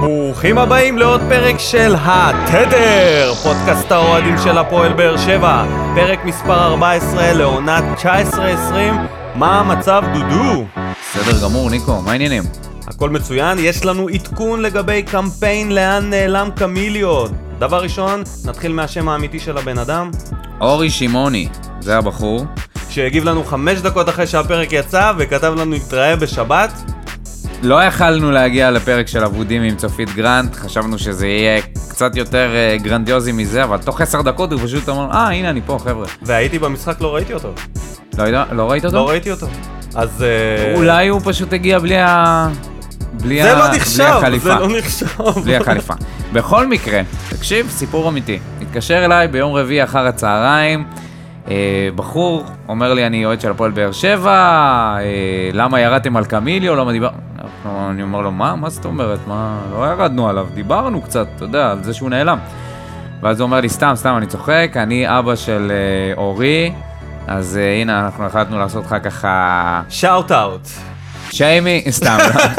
ברוכים הבאים לעוד פרק של התדר, פודקאסט האוהדים של הפועל באר שבע, פרק מספר 14 לעונת 19-20, מה המצב דודו? בסדר גמור, ניקו, מה העניינים? הכל מצוין, יש לנו עדכון לגבי קמפיין לאן נעלם קמיליו. דבר ראשון, נתחיל מהשם האמיתי של הבן אדם, אורי שמעוני, זה הבחור. שהגיב לנו חמש דקות אחרי שהפרק יצא וכתב לנו נתראה בשבת. לא יכלנו להגיע לפרק של אבודים עם צופית גרנט, חשבנו שזה יהיה קצת יותר אה, גרנדיוזי מזה, אבל תוך עשר דקות הוא פשוט אמר, אה, הנה אני פה, חבר'ה. והייתי במשחק, לא ראיתי אותו. לא לא ראית אותו? לא ראיתי אותו. אז... אה, אולי הוא פשוט הגיע בלי ה... בלי זה ה- לא בלי נחשב, החליפה. זה לא נחשב. בלי החליפה. בכל מקרה, תקשיב, סיפור אמיתי. התקשר אליי ביום רביעי אחר הצהריים, בחור אומר לי, אני אוהד של הפועל באר שבע, אה, למה ירדתם על קמיליו, למה דיבר... אנחנו- אני אומר לו, מה? מה זאת אומרת? מה? לא ירדנו עליו, דיברנו קצת, אתה יודע, על זה שהוא נעלם. ואז הוא אומר לי, סתם, סתם, אני צוחק, אני אבא של אה, אורי, אז אה, הנה, אנחנו החלטנו לעשות לך ככה שאוט אאוט. שיימינג, סתם,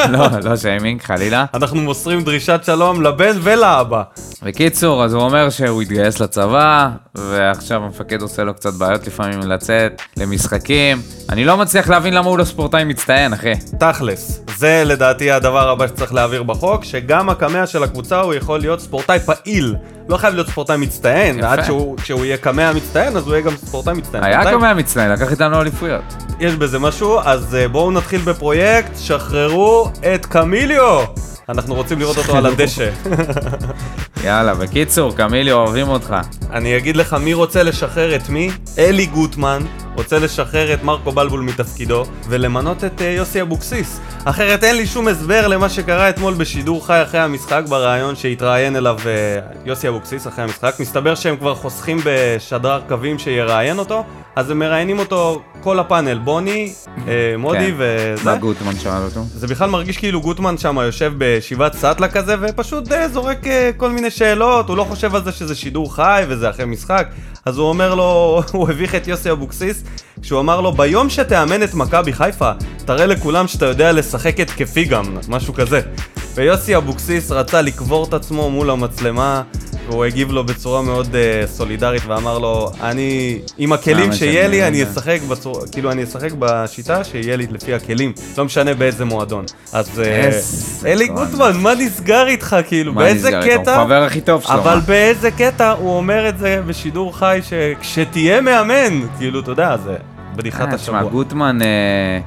לא, לא, לא שיימינג, חלילה. אנחנו מוסרים דרישת שלום לבן ולאבא. בקיצור, אז הוא אומר שהוא התגייס לצבא, ועכשיו המפקד עושה לו קצת בעיות לפעמים לצאת למשחקים. אני לא מצליח להבין למה הוא לא ספורטאי מצטיין, אחי. תכלס, זה לדעתי הדבר הבא שצריך להעביר בחוק, שגם הקמע של הקבוצה הוא יכול להיות ספורטאי פעיל. לא חייב להיות ספורטאי מצטיין, יפה. עד שהוא, יהיה קמע מצטיין, אז הוא יהיה גם ספורטאי מצטיין. היה קומע מצטיין, לקח איתנו אליפויות. יש בזה משהו, אז אה, בואו נתחיל בפרויקט, שחררו את קמיליו! אנחנו רוצים לראות אותו על הדשא. יאללה, בקיצור, קמילי, אוהבים אותך. אני אגיד לך מי רוצה לשחרר את מי. אלי גוטמן רוצה לשחרר את מרקו בלבול מתפקידו ולמנות את uh, יוסי אבוקסיס. אחרת אין לי שום הסבר למה שקרה אתמול בשידור חי אחרי המשחק בריאיון שהתראיין אליו uh, יוסי אבוקסיס אחרי המשחק. מסתבר שהם כבר חוסכים בשדרר קווים שיראיין אותו, אז הם מראיינים אותו כל הפאנל, בוני, uh, מודי כן. וזה. מה גוטמן שאל אותו? זה בכלל מרגיש כאילו גוטמן שם יושב בישיבת סאטלה כזה ופשוט אה, זורק אה, כל מיני שאלות, הוא לא חושב על זה שזה שידור חי וזה אחרי משחק. אז הוא אומר לו, הוא הביך את יוסי אבוקסיס כשהוא אמר לו ביום שתאמן את מכבי חיפה תראה לכולם שאתה יודע לשחק התקפי גם, משהו כזה. ויוסי אבוקסיס רצה לקבור את עצמו מול המצלמה והוא הגיב לו בצורה מאוד uh, סולידרית ואמר לו אני עם הכלים שיהיה לי אני זה. אשחק בצורה, כאילו אני אשחק בשיטה שיהיה לי לפי הכלים, לא משנה באיזה מועדון. אז אה, איזה אלי. גוטמן, מה נסגר איתך כאילו? באיזה איתו? הוא קטע? חבר הכי טוב שלו. אבל? באיזה קטע הוא אומר את זה בשידור חי שכשתהיה מאמן, כאילו, אתה יודע, זה בדיחת אה, תשמע, השבוע. גוטמן אה,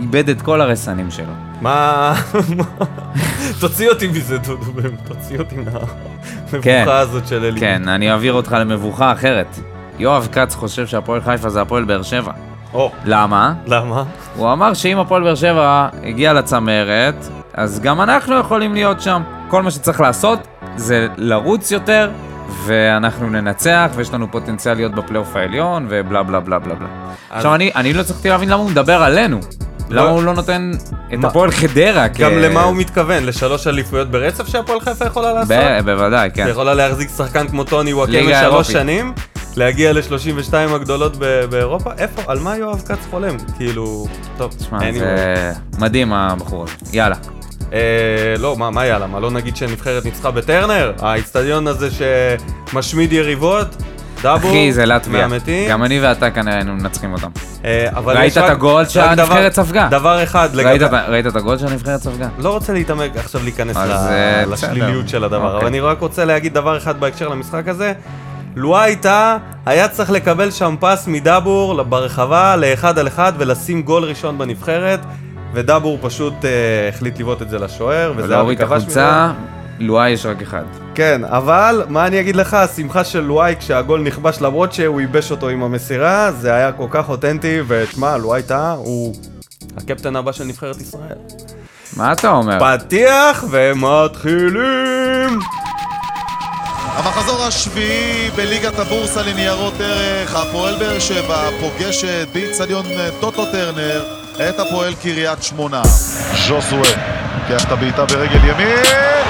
איבד את כל הרסנים שלו. מה... תוציא אותי מזה, דודו, תוציא אותי כן. מהמבוכה הזאת של אלי. כן, אני אעביר אותך למבוכה אחרת. יואב כץ חושב שהפועל חיפה זה הפועל באר שבע. או, למה? למה? הוא אמר שאם הפועל באר שבע הגיע לצמרת, אז גם אנחנו יכולים להיות שם. כל מה שצריך לעשות זה לרוץ יותר, ואנחנו ננצח, ויש לנו פוטנציאל להיות בפלייאוף העליון, ובלה בלה בלה בלה בלה. עכשיו, אני, אני לא הצלחתי להבין למה הוא מדבר עלינו. לא- למה הוא לא נותן את הפועל חדרה. גם למה הוא מתכוון? לשלוש אליפויות ברצף שהפועל חיפה יכולה לעשות? בוודאי, כן. שיכולה להחזיק שחקן כמו טוני וואקמה שלוש. שנים, להגיע ל-32 הגדולות באירופה? איפה? על מה יואב כץ חולם? כאילו, טוב, תשמע. זה מדהים הבחור הזה. יאללה. אה, לא, מה, מה יאללה? מה לא נגיד שנבחרת ניצחה בטרנר? האיצטדיון הזה שמשמיד יריבות? דאבו? אחי, זה לטביה. מהמתים? גם אני ואתה כנראה היינו מנצחים אותם. אה, אבל ראית יש רק- את הגול רק שהנבחרת דבר- ספגה? דבר אחד ראית לגבי... ראית את הגול שהנבחרת ספגה? לא רוצה להתעמק עכשיו להיכנס אז, ל- אה, לשליליות. של הדבר, אבל אוקיי. אני רק רוצה להגיד דבר אחד בהקשר למשחק הזה. לואי טאה היה צריך לקבל שם פס מדאבור ברחבה לאחד על אחד ולשים גול ראשון בנבחרת, ודאבור פשוט אה, החליט לבעוט את זה לשוער, וזה ולהוריד את החולצה, לואי יש רק אחד. כן, אבל מה אני אגיד לך, השמחה של לואי כשהגול נכבש למרות שהוא ייבש אותו עם המסירה, זה היה כל כך אותנטי, ותשמע, לואי טאה הוא הקפטן הבא של נבחרת ישראל. מה אתה אומר? פתיח ומתחילים! המחזור השביעי בליגת הבורסה לניירות ערך, הפועל באר שבע פוגשת באיצטדיון טוטו טרנר את הפועל קריית שמונה. ז'וסווה, לוקח את הבעיטה ברגל ימין,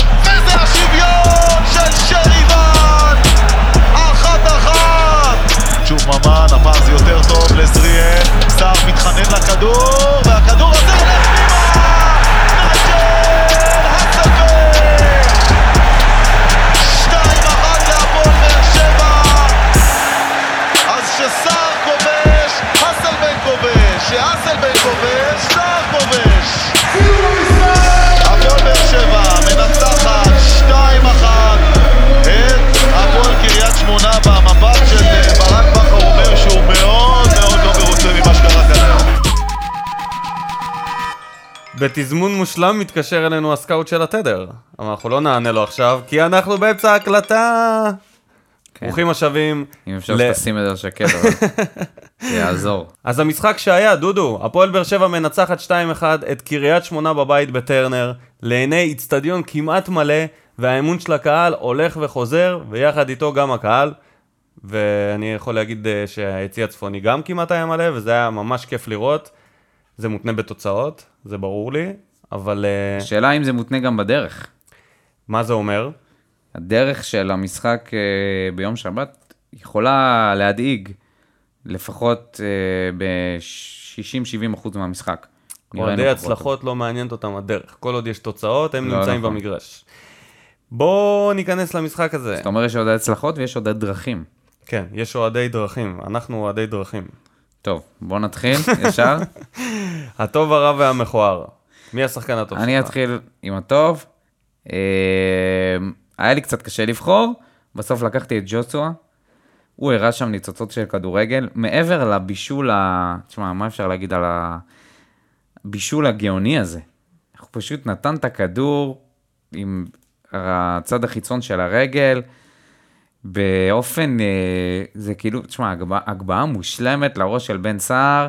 שוב ממן, הפעם זה יותר טוב לזריאל, סער מתחנן לכדור, והכדור הזה הולך פנימה! שסער כובש, אסלבן כובש, שאסלבן כובש. בתזמון מושלם מתקשר אלינו הסקאוט של התדר. אבל אנחנו לא נענה לו עכשיו, כי אנחנו באמצע ההקלטה. כן. ברוכים השבים. אם אפשר ל- שתשים את זה שקט, אבל זה יעזור. אז המשחק שהיה, דודו, הפועל באר שבע מנצחת 2-1 את קריית שמונה בבית בטרנר, לעיני איצטדיון כמעט מלא, והאמון של הקהל הולך וחוזר, ויחד איתו גם הקהל. ואני יכול להגיד אה, שהיציא הצפוני גם כמעט היה מלא, וזה היה ממש כיף לראות. זה מותנה בתוצאות, זה ברור לי, אבל אה, השאלה אם זה מותנה גם בדרך. מה זה אומר? הדרך של המשחק אה, ביום שבת יכולה להדאיג לפחות אה, ב-60-70% מהמשחק. נראינו אוהדי הצלחות לא מעניינת אותם הדרך. כל עוד יש תוצאות, הם לא נמצאים נכון. במגרש. בואו ניכנס למשחק הזה. זאת אומרת יש אוהדי הצלחות ויש אוהדי דרכים. כן, יש אוהדי דרכים, אנחנו אוהדי דרכים. טוב, בוא נתחיל ישר. הטוב, הרע והמכוער. מי השחקן הטוב שלך? אני אתחיל עם הטוב. אה, היה לי קצת קשה לבחור, בסוף לקחתי את ג'וסואה. הוא הראה שם ניצוצות של כדורגל, מעבר לבישול ה... תשמע, מה אפשר להגיד על הבישול הגאוני הזה? הוא פשוט נתן את הכדור עם הצד החיצון של הרגל, באופן, אה, זה כאילו, תשמע, הגבהה, מושלמת לראש של בן סער,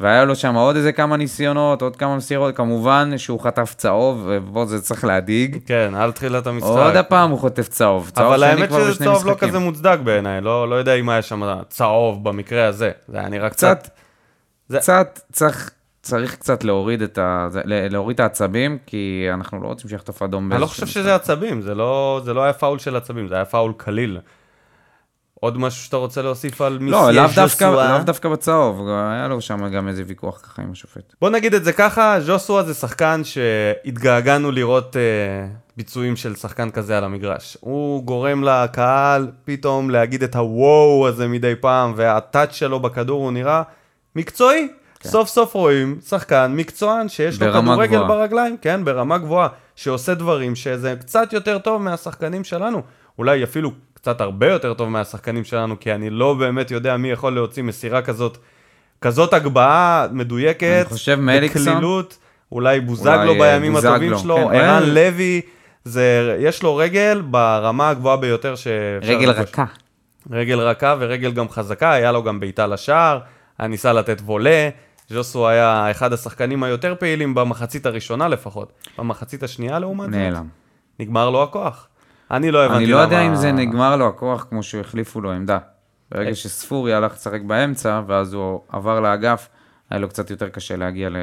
והיה לו שם עוד איזה כמה ניסיונות, עוד כמה מסירות, כמובן שהוא חטף צהוב, ופה זה צריך להדאיג. כן, על תחילת המשחק. עוד הפעם הוא חוטף צהוב, צהוב אבל האמת שזה צהוב לא משחקים. כזה מוצדק בעיניי, לא, לא יודע אם היה שם צהוב במקרה הזה. זה היה נראה קצת... קצת, זה- קצת, צריך, צריך קצת להוריד את, ה, להוריד את העצבים, כי אנחנו לא רוצים שיחטוף אדום אני לא חושב. שזה עצבים, זה לא, זה לא היה פאול של עצבים, זה היה פאול קליל. עוד משהו שאתה רוצה להוסיף על מיסיה לא, לאו דווקא? לאו דווקא בצהוב, היה לו שם גם איזה ויכוח ככה עם השופט. בוא נגיד את זה ככה, ז'וסואה זה שחקן שהתגעגענו לראות אה, ביצועים של שחקן כזה על המגרש. הוא גורם לקהל פתאום להגיד את הוואו הזה מדי פעם, והטאץ' שלו בכדור הוא נראה מקצועי. כן. סוף סוף רואים שחקן מקצוען שיש לו כדורגל גבוהה. ברגליים, כן, ברמה גבוהה, שעושה דברים שזה קצת יותר טוב מהשחקנים שלנו. אולי אפילו קצת הרבה יותר טוב מהשחקנים שלנו, כי אני לא באמת יודע מי יכול להוציא מסירה כזאת, כזאת הגבהה מדויקת, אני חושב מאליקסון. בקלילות, אולי בוזגלו אולי, בימים בוזגלו, הטובים שלו, כן, ערן אולי- לוי, זה, יש לו רגל ברמה הגבוהה ביותר שאפשר רגל. רכה. רגל רכה ורגל גם חזקה, היה לו גם בעיטה לשער, ניסה לתת וולה, ז'וסו היה אחד השחקנים היותר פעילים במחצית הראשונה לפחות. במחצית השנייה לעומת זאת, נעלם. נגמר לו הכוח. אני לא הבנתי אני למה... לא יודע אם זה נגמר לו הכוח כמו שהחליפו לו עמדה. ברגע שספורי הלך לשחק באמצע, ואז הוא עבר לאגף, היה לו קצת יותר קשה להגיע ל...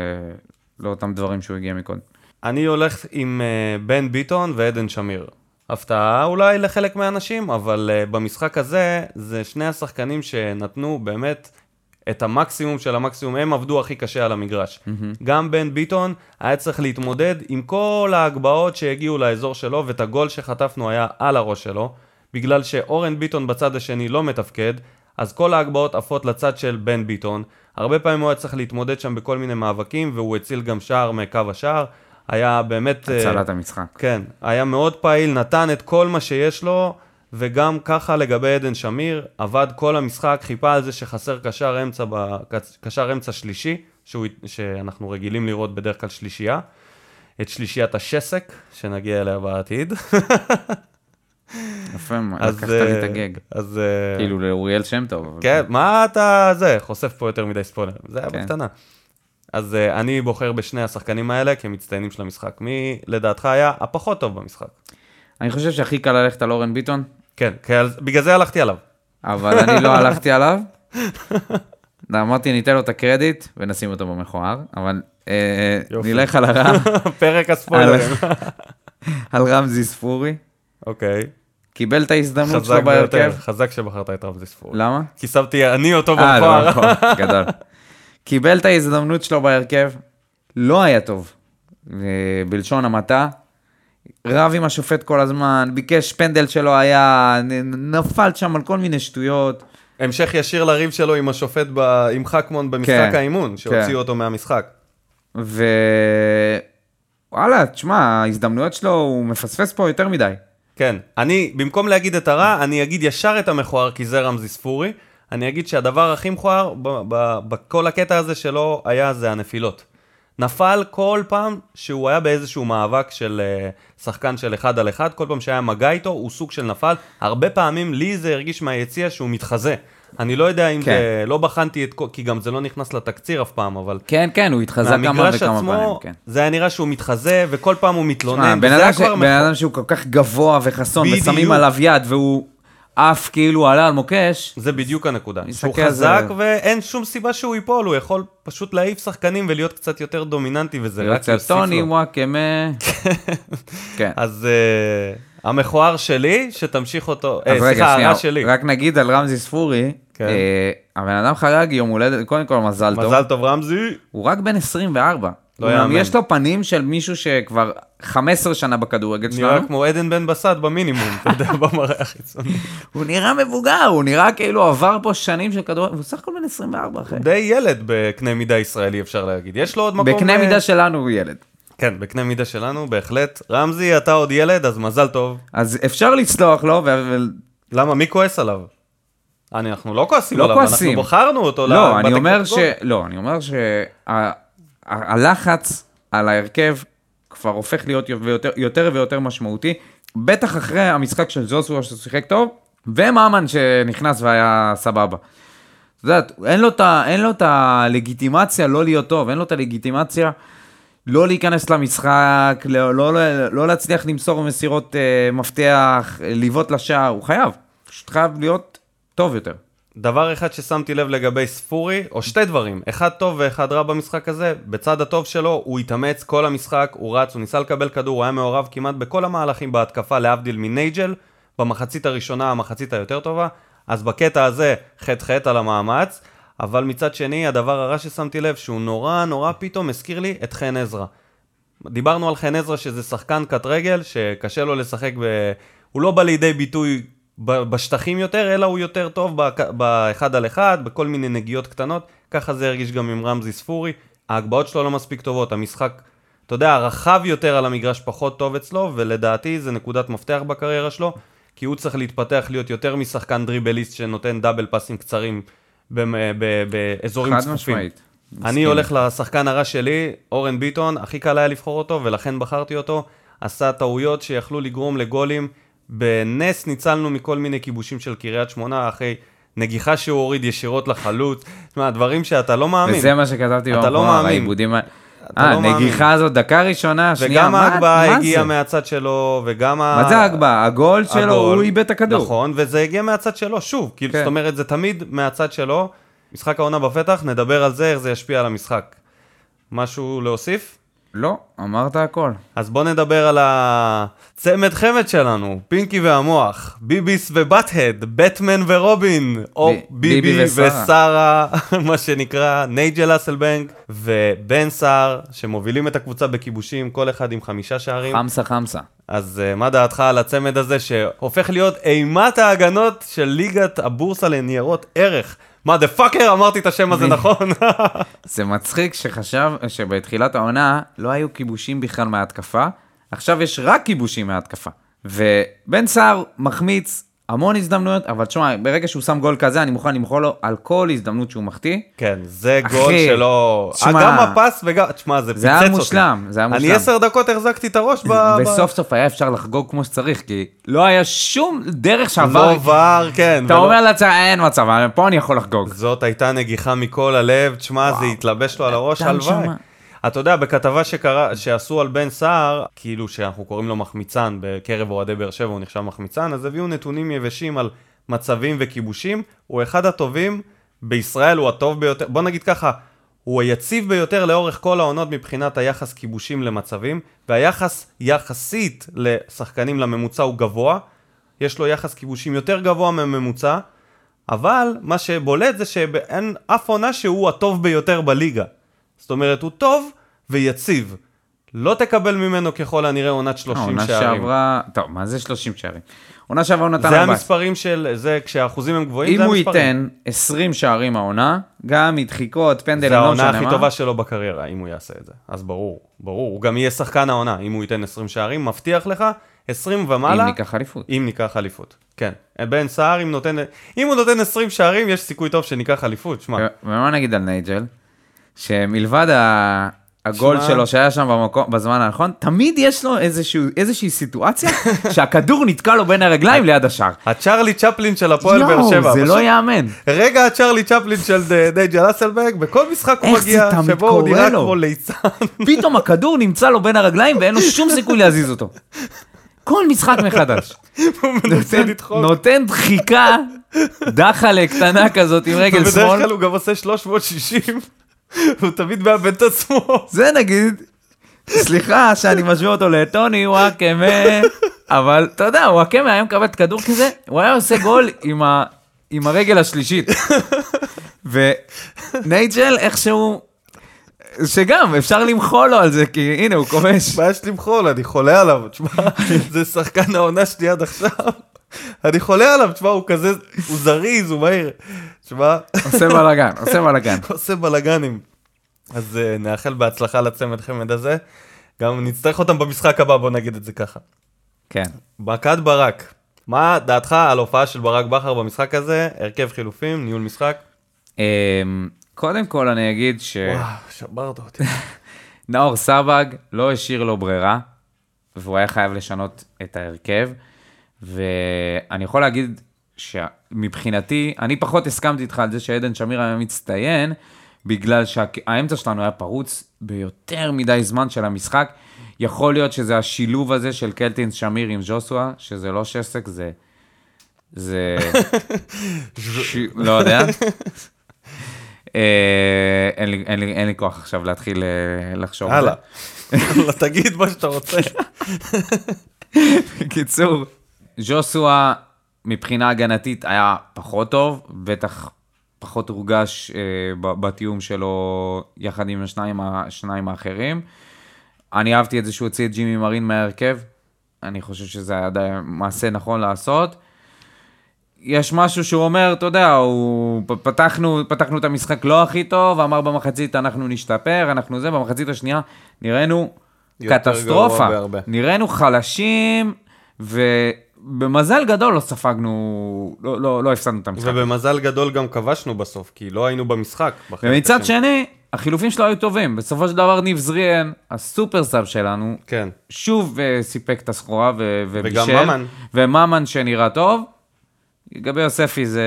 לאותם דברים שהוא הגיע מקודם. אני הולך עם uh, בן ביטון ועדן שמיר. הפתעה אולי לחלק מהאנשים, אבל uh, במשחק הזה, זה שני השחקנים שנתנו באמת את המקסימום של המקסימום, הם עבדו הכי קשה על המגרש. Mm-hmm. גם בן ביטון היה צריך להתמודד עם כל ההגבהות שהגיעו לאזור שלו, ואת הגול שחטפנו היה על הראש שלו, בגלל שאורן ביטון בצד השני לא מתפקד, אז כל ההגבהות עפות לצד של בן ביטון. הרבה פעמים הוא היה צריך להתמודד שם בכל מיני מאבקים, והוא הציל גם שער מקו השער. היה באמת... הצלת המשחק. כן, היה מאוד פעיל, נתן את כל מה שיש לו, וגם ככה לגבי עדן שמיר, עבד כל המשחק, חיפה על זה שחסר קשר אמצע, ב... קשר אמצע שלישי, שהוא... שאנחנו רגילים לראות בדרך כלל שלישייה, את שלישיית השסק, שנגיע אליה בעתיד. יפה, אז, לקחת לי את אה, הגג. אז... אה, כאילו לאוריאל שם טוב. אבל- כן, מה אתה זה, חושף פה יותר מדי ספוילר, זה היה כן. בקטנה. אז uh, אני בוחר בשני השחקנים האלה כמצטיינים של המשחק. מי לדעתך היה הפחות טוב במשחק? אני חושב שהכי קל ללכת על אורן ביטון, כן, על- בגלל זה הלכתי עליו. אבל אני לא הלכתי עליו. אמרתי, ניתן לו את הקרדיט ונשים אותו במכוער, אבל אה. נלך על הרם, פרק הספוילרים. על רמזי ספורי. אוקיי. קיבל את ההזדמנות שלו בהרכב. חזק שבחרת את רמזי ספורי. למה? כי שמתי אני אותו אה, לא, במכוער. נכון, גדול. קיבל את ההזדמנות שלו בהרכב, לא היה טוב, אה, בלשון המעטה. רב עם השופט כל הזמן, ביקש פנדל שלא היה, נפל שם על כל מיני שטויות. המשך ישיר לריב שלו עם השופט, ב... עם חכמון במשחק כן, האימון, שהוציא כן. אותו מהמשחק. ו... וואלה, תשמע, ההזדמנויות שלו, הוא מפספס פה יותר מדי. כן, אני, במקום להגיד את הרע, אני אגיד ישר את המכוער, כי זה רמזי ספורי. אני אגיד שהדבר הכי מכוער בכל הקטע הזה שלו היה זה הנפילות. נפל כל פעם שהוא היה באיזשהו מאבק של אה, שחקן של אחד על אחד, כל פעם שהיה מגע איתו, הוא סוג של נפל. הרבה פעמים לי זה הרגיש מהיציע שהוא מתחזה. אני לא יודע אם כן. זה, לא בחנתי את כל, כי גם זה לא נכנס לתקציר אף פעם, אבל... כן, כן, הוא התחזה כמה וכמה פעמים, עצמו, כן. זה היה נראה שהוא מתחזה, וכל פעם הוא מתלונן, בן וזה אדם היה ש- כבר... בן אדם שהוא כל כך גבוה וחסון, בדיוק. ושמים עליו יד, והוא עף כאילו עלה על מוקש, זה בדיוק הנקודה. שהוא על זה- חזק ואין שום סיבה שהוא ייפול, הוא יכול פשוט להעיף שחקנים ולהיות קצת יותר דומיננטי, וזה רק יוסיף טוני לו. וואקמה. כן. אז uh, המכוער שלי, שתמשיך אותו, אה, סליחה, הרע שלי. רק נגיד על רמזי ספורי, כן. אה, הבן אדם חגג יום הולדת, קודם כל מזל טוב, מזל טוב רמזי. הוא רק בן 24. לא יאמן. יש לו פנים של מישהו שכבר 15 שנה בכדורגל נראה שלנו, כמו עדן בן בסט במינימום, אתה יודע, במראה החיצוני. הוא נראה מבוגר, הוא נראה כאילו עבר פה שנים של כדורגל, הוא סך הכל בן 24 אחי. הוא די ילד בקנה מידה ישראלי, אפשר להגיד. יש לו עוד מקום... בקנה אה, מידה שלנו הוא ילד. כן, בקנה מידה שלנו, בהחלט. רמזי, אתה עוד ילד, אז מזל טוב. אז אפשר לסלוח לו, ו- ו- למה, מי כועס עליו? אני, אנחנו לא כועסים לא עליו, כועסים. אנחנו בחרנו אותו. לא, ל- אני אומר ש... לא, אני אומר שהלחץ על ההרכב כבר הופך להיות יותר, יותר ויותר משמעותי, בטח אחרי המשחק של זוסו ששיחק טוב, וממן שנכנס והיה סבבה. את יודעת, אין לו את ה- אין לו את הלגיטימציה לא להיות טוב, אין לו את הלגיטימציה לא להיכנס למשחק, לא, לא, לא, לא להצליח למסור מסירות אה, מפתח, לבעוט לשער, הוא חייב, פשוט חייב להיות טוב יותר. דבר אחד ששמתי לב לגבי ספורי, או שתי דברים, אחד טוב ואחד רע במשחק הזה, בצד הטוב שלו, הוא התאמץ כל המשחק, הוא רץ, הוא ניסה לקבל כדור, הוא היה מעורב כמעט בכל המהלכים בהתקפה, להבדיל מנייג'ל, במחצית הראשונה, המחצית היותר טובה, אז בקטע הזה, חטא חטא על המאמץ, אבל מצד שני, הדבר הרע ששמתי לב, שהוא נורא נורא פתאום הזכיר לי את חן עזרא. דיברנו על חן עזרא שזה שחקן קט רגל, שקשה לו לשחק ב... הוא לא בא לידי ביטוי בשטחים יותר, אלא הוא יותר טוב באחד על אחד, בכל מיני נגיעות קטנות. ככה זה הרגיש גם עם רמזי ספורי. ההגבהות שלו לא מספיק טובות, המשחק, אתה יודע, הרחב יותר על המגרש פחות טוב אצלו, ולדעתי זה נקודת מפתח בקריירה שלו, כי הוא צריך להתפתח להיות יותר משחקן דריבליסט שנותן דאבל פאסים קצרים ב- באזורים חד צפופים. משמעית. אני מסכים. הולך לשחקן הרע שלי, אורן ביטון, הכי קל היה לבחור אותו, ולכן בחרתי אותו. עשה טעויות שיכלו לגרום לגולים. בנס ניצלנו מכל מיני כיבושים של קריית שמונה, אחרי נגיחה שהוא הוריד ישירות לחלוץ. תשמע, דברים שאתה לא מאמין. וזה מה שכתבתי אתה לא מאמין. העיבודים אה, לא מאמין. נגיחה הזאת, דקה ראשונה, שנייה, וגם מה ההגבהה מה הגיעה זה? מהצד שלו, וגם ה... מה זה ההגבהה? הגול שלו, הגול. הוא איבד את הכדור. נכון, וזה הגיע מהצד שלו, שוב, כאילו, כן. זאת אומרת, זה תמיד מהצד שלו. משחק העונה בפתח, נדבר על זה, איך זה ישפיע על המשחק. משהו להוסיף? לא, אמרת הכל. אז בוא נדבר על הצמד חמד שלנו, פינקי והמוח, ביביס ובאט-הד, בטמן ורובין, או ב- ביבי, ביבי ושרה. ושרה, מה שנקרא, נייג'ל אסלבנק ובן סער, שמובילים את הקבוצה בכיבושים, כל אחד עם חמישה שערים. חמסה חמסה. אז uh, מה דעתך על הצמד הזה שהופך להיות אימת ההגנות של ליגת הבורסה לניירות ערך? מה דה פאקר? אמרתי את השם הזה? נכון? זה מצחיק שחשב, שבתחילת העונה לא היו כיבושים בכלל מההתקפה, עכשיו יש רק כיבושים מההתקפה. ובן סער מחמיץ המון הזדמנויות, אבל תשמע, ברגע שהוא שם גול כזה, אני מוכן למחוא לו על כל הזדמנות שהוא מחטיא. כן, זה אחי, גול שלא... תשמע, גם הפס וגם... תשמע, זה פיצץ זה אותי. היה מושלם, זה היה מושלם. אני עשר דקות החזקתי את הראש ב... וסוף סוף היה אפשר לחגוג כמו שצריך, כי לא היה שום דרך שעבר. לא עבר, כן. אתה ולא- אומר לעצמך, אין מצב, פה אני יכול לחגוג. זאת הייתה נגיחה מכל הלב, תשמע, זה התלבש לו על הראש, הלוואי. אתה יודע, בכתבה שקרא, שעשו על בן סער, כאילו שאנחנו קוראים לו מחמיצן בקרב אוהדי באר שבע, הוא נחשב מחמיצן, אז הביאו נתונים יבשים על מצבים וכיבושים. הוא אחד הטובים, בישראל הוא הטוב ביותר, בוא נגיד ככה, הוא היציב ביותר לאורך כל העונות מבחינת היחס כיבושים למצבים, והיחס יחסית לשחקנים לממוצע הוא גבוה. יש לו יחס כיבושים יותר גבוה מהממוצע, אבל מה שבולט זה שאין אף עונה שהוא הטוב ביותר בליגה. זאת אומרת, הוא טוב ויציב. לא תקבל ממנו ככל הנראה עונת 30 העונה שערים. שעברה, טוב, מה זה 30 שערים? עונה שעברה הוא נתן זה 14. המספרים של, זה כשהאחוזים הם גבוהים, אם זה הוא המספרים. ייתן 20 שערים העונה, גם מדחיקות, פנדלים, זה לא העונה משנה הכי מה. טובה שלו בקריירה, אם הוא יעשה את זה. אז ברור, ברור. הוא גם יהיה שחקן העונה, אם הוא ייתן 20 שערים, מבטיח לך, 20 ומעלה, אם ניקח אליפות. אם ניקח אליפות. כן. בן סער, אם, נותן, אם הוא נותן 20 שערים, יש סיכוי טוב שניקח אליפות. שמע, ומה נגיד על נייג'ל? שמלבד ה- הגול שלו שהיה שם במקום, בזמן הנכון, תמיד יש לו איזשהו, איזושהי סיטואציה שהכדור נתקע לו בין הרגליים ליד השער. הצ'רלי צ'פלין של הפועל באר יואו, שבע. זה פשוט לא ייאמן. רגע הצ'רלי צ'פלין של ד- נייג'ל אסלבנק, בכל משחק הוא מגיע, שבו הוא נראה לו? כמו ליצן. פתאום הכדור נמצא לו בין הרגליים ואין לו שום סיכוי להזיז אותו. כל משחק מחדש. נותן-. נותן דחיקה, דחלה קטנה כזאת עם רגל ובדרך שמאל. כלל הוא גם עושה 360, הוא תמיד מאבד את עצמו. זה נגיד, סליחה שאני משווה אותו לטוני וואקמה, אבל אתה יודע, וואקמה היה מקבל את כדור כזה, הוא היה עושה גול עם, ה, עם הרגל השלישית. ונייג'ל איכשהו, שגם אפשר למחול לו על זה, כי הנה הוא כובש. מה יש למחול? אני חולה עליו, תשמע, זה שחקן העונה שלי עד עכשיו. אני חולה עליו, תשמע, הוא כזה, הוא זריז, הוא מהיר. תשמע, עושה בלאגן, עושה בלאגן. עושה בלאגנים. אז אה, נאחל בהצלחה לצמד חמד הזה. גם נצטרך אותם במשחק הבא, בוא נגיד את זה ככה. כן. מכת ברק, מה דעתך על הופעה של ברק בכר במשחק הזה? הרכב חילופים, ניהול משחק? אמ, קודם כל אני אגיד וואו, שברת אותי. שנאור סבג לא השאיר לו ברירה, והוא היה חייב לשנות את ההרכב, ואני יכול להגיד שמבחינתי, אני פחות הסכמתי איתך על זה שעדן שמיר היה מצטיין, בגלל שהאמצע שלנו היה פרוץ ביותר מדי זמן של המשחק. יכול להיות שזה השילוב הזה של קלטינס שמיר עם ז'וסווה, שזה לא שסק, זה... זה... ש... לא יודע. אה, אין לי- אין לי- אין לי כוח עכשיו להתחיל אה, לחשוב. הלאה. יאללה, תגיד מה שאתה רוצה. בקיצור, ז'וסווה מבחינה הגנתית היה פחות טוב, בטח פחות הורגש אה, בתיאום שלו יחד עם השניים, השניים האחרים. אני אהבתי את זה שהוא הוציא את ג'ימי מרין מההרכב, אני חושב שזה היה די מעשה נכון לעשות. יש משהו שהוא אומר, אתה יודע, הוא, פתחנו, פתחנו את המשחק לא הכי טוב, אמר במחצית אנחנו נשתפר, אנחנו זה, במחצית השנייה נראינו קטסטרופה. נראינו חלשים, ובמזל גדול לא ספגנו, לא, לא, לא הפסדנו את המשחק. ובמזל גדול גם כבשנו בסוף, כי לא היינו במשחק. ומצד. שני, החילופים שלו היו טובים. בסופו של דבר ניב זריאן, הסופר סאב שלנו, כן. שוב אה, סיפק את הסחורה ו- ובישל. וגם ממן. וממן שנראה טוב. לגבי יוספי זה...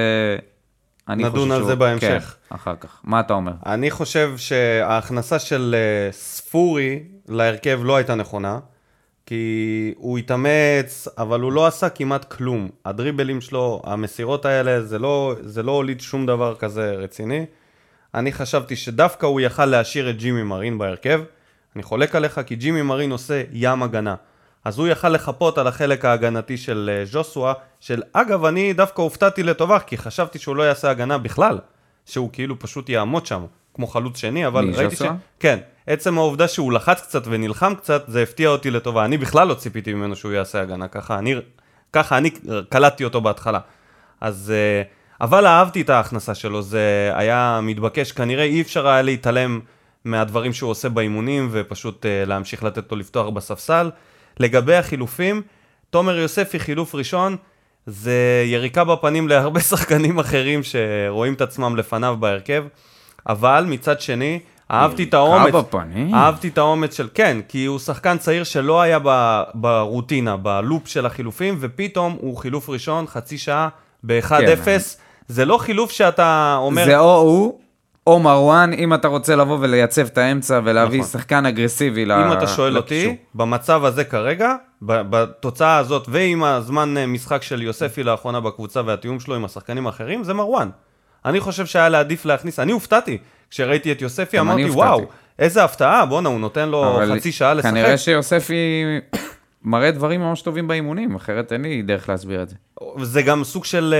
אני נדון על שהוא- זה בהמשך. כן, אחר כך. מה אתה אומר? אני חושב שההכנסה של אה, ספורי להרכב לא הייתה נכונה, כי הוא התאמץ, אבל הוא לא עשה כמעט כלום. הדריבלים שלו, המסירות האלה, זה לא, זה לא הוליד שום דבר כזה רציני. אני חשבתי שדווקא הוא יכל להשאיר את ג'ימי מרין בהרכב. אני חולק עליך, כי ג'ימי מרין עושה ים הגנה. אז הוא יכל לחפות על החלק ההגנתי של אה, ז'וסווה, של אגב, אני דווקא הופתעתי לטובה, כי חשבתי שהוא לא יעשה הגנה בכלל, שהוא כאילו פשוט יעמוד שם, כמו חלוץ שני, אבל ראיתי ש... ז'וסווה? כן, עצם העובדה שהוא לחץ קצת ונלחם קצת, זה הפתיע אותי לטובה. אני בכלל לא ציפיתי ממנו שהוא יעשה הגנה, ככה אני, ככה אני קלטתי אותו בהתחלה. אז... אה, אבל אהבתי את ההכנסה שלו, זה היה מתבקש, כנראה אי אפשר היה להתעלם מהדברים שהוא עושה באימונים ופשוט אה, להמשיך לתת לו לפתוח בספסל. לגבי החילופים, תומר יוספי חילוף ראשון, זה יריקה בפנים להרבה שחקנים אחרים שרואים את עצמם לפניו בהרכב, אבל מצד שני, אהבתי את האומץ. יריקה בפנים? אהבתי את האומץ של, כן, כי הוא שחקן צעיר שלא היה ב, ברוטינה, בלופ של החילופים, ופתאום הוא חילוף ראשון, חצי שעה, ב-1-0. כן. זה לא חילוף שאתה אומר... זה או הוא, או מרואן, אם אתה רוצה לבוא ולייצב את האמצע ולהביא נכון. שחקן אגרסיבי ל- אם אתה שואל אותי, לקישור. במצב הזה כרגע, בתוצאה הזאת, ועם הזמן אה, משחק של יוספי לאחרונה בקבוצה והתיאום שלו עם השחקנים האחרים, זה מרואן. אני חושב שהיה לעדיף להכניס, אני הופתעתי. כשראיתי את יוספי אמרתי. וואו, איזה הפתעה, בואנה, הוא נותן לו חצי שעה לשחק. כנראה שיוספי מראה דברים ממש טובים באימונים, אחרת אין לי דרך להסביר את זה. זה גם סוג של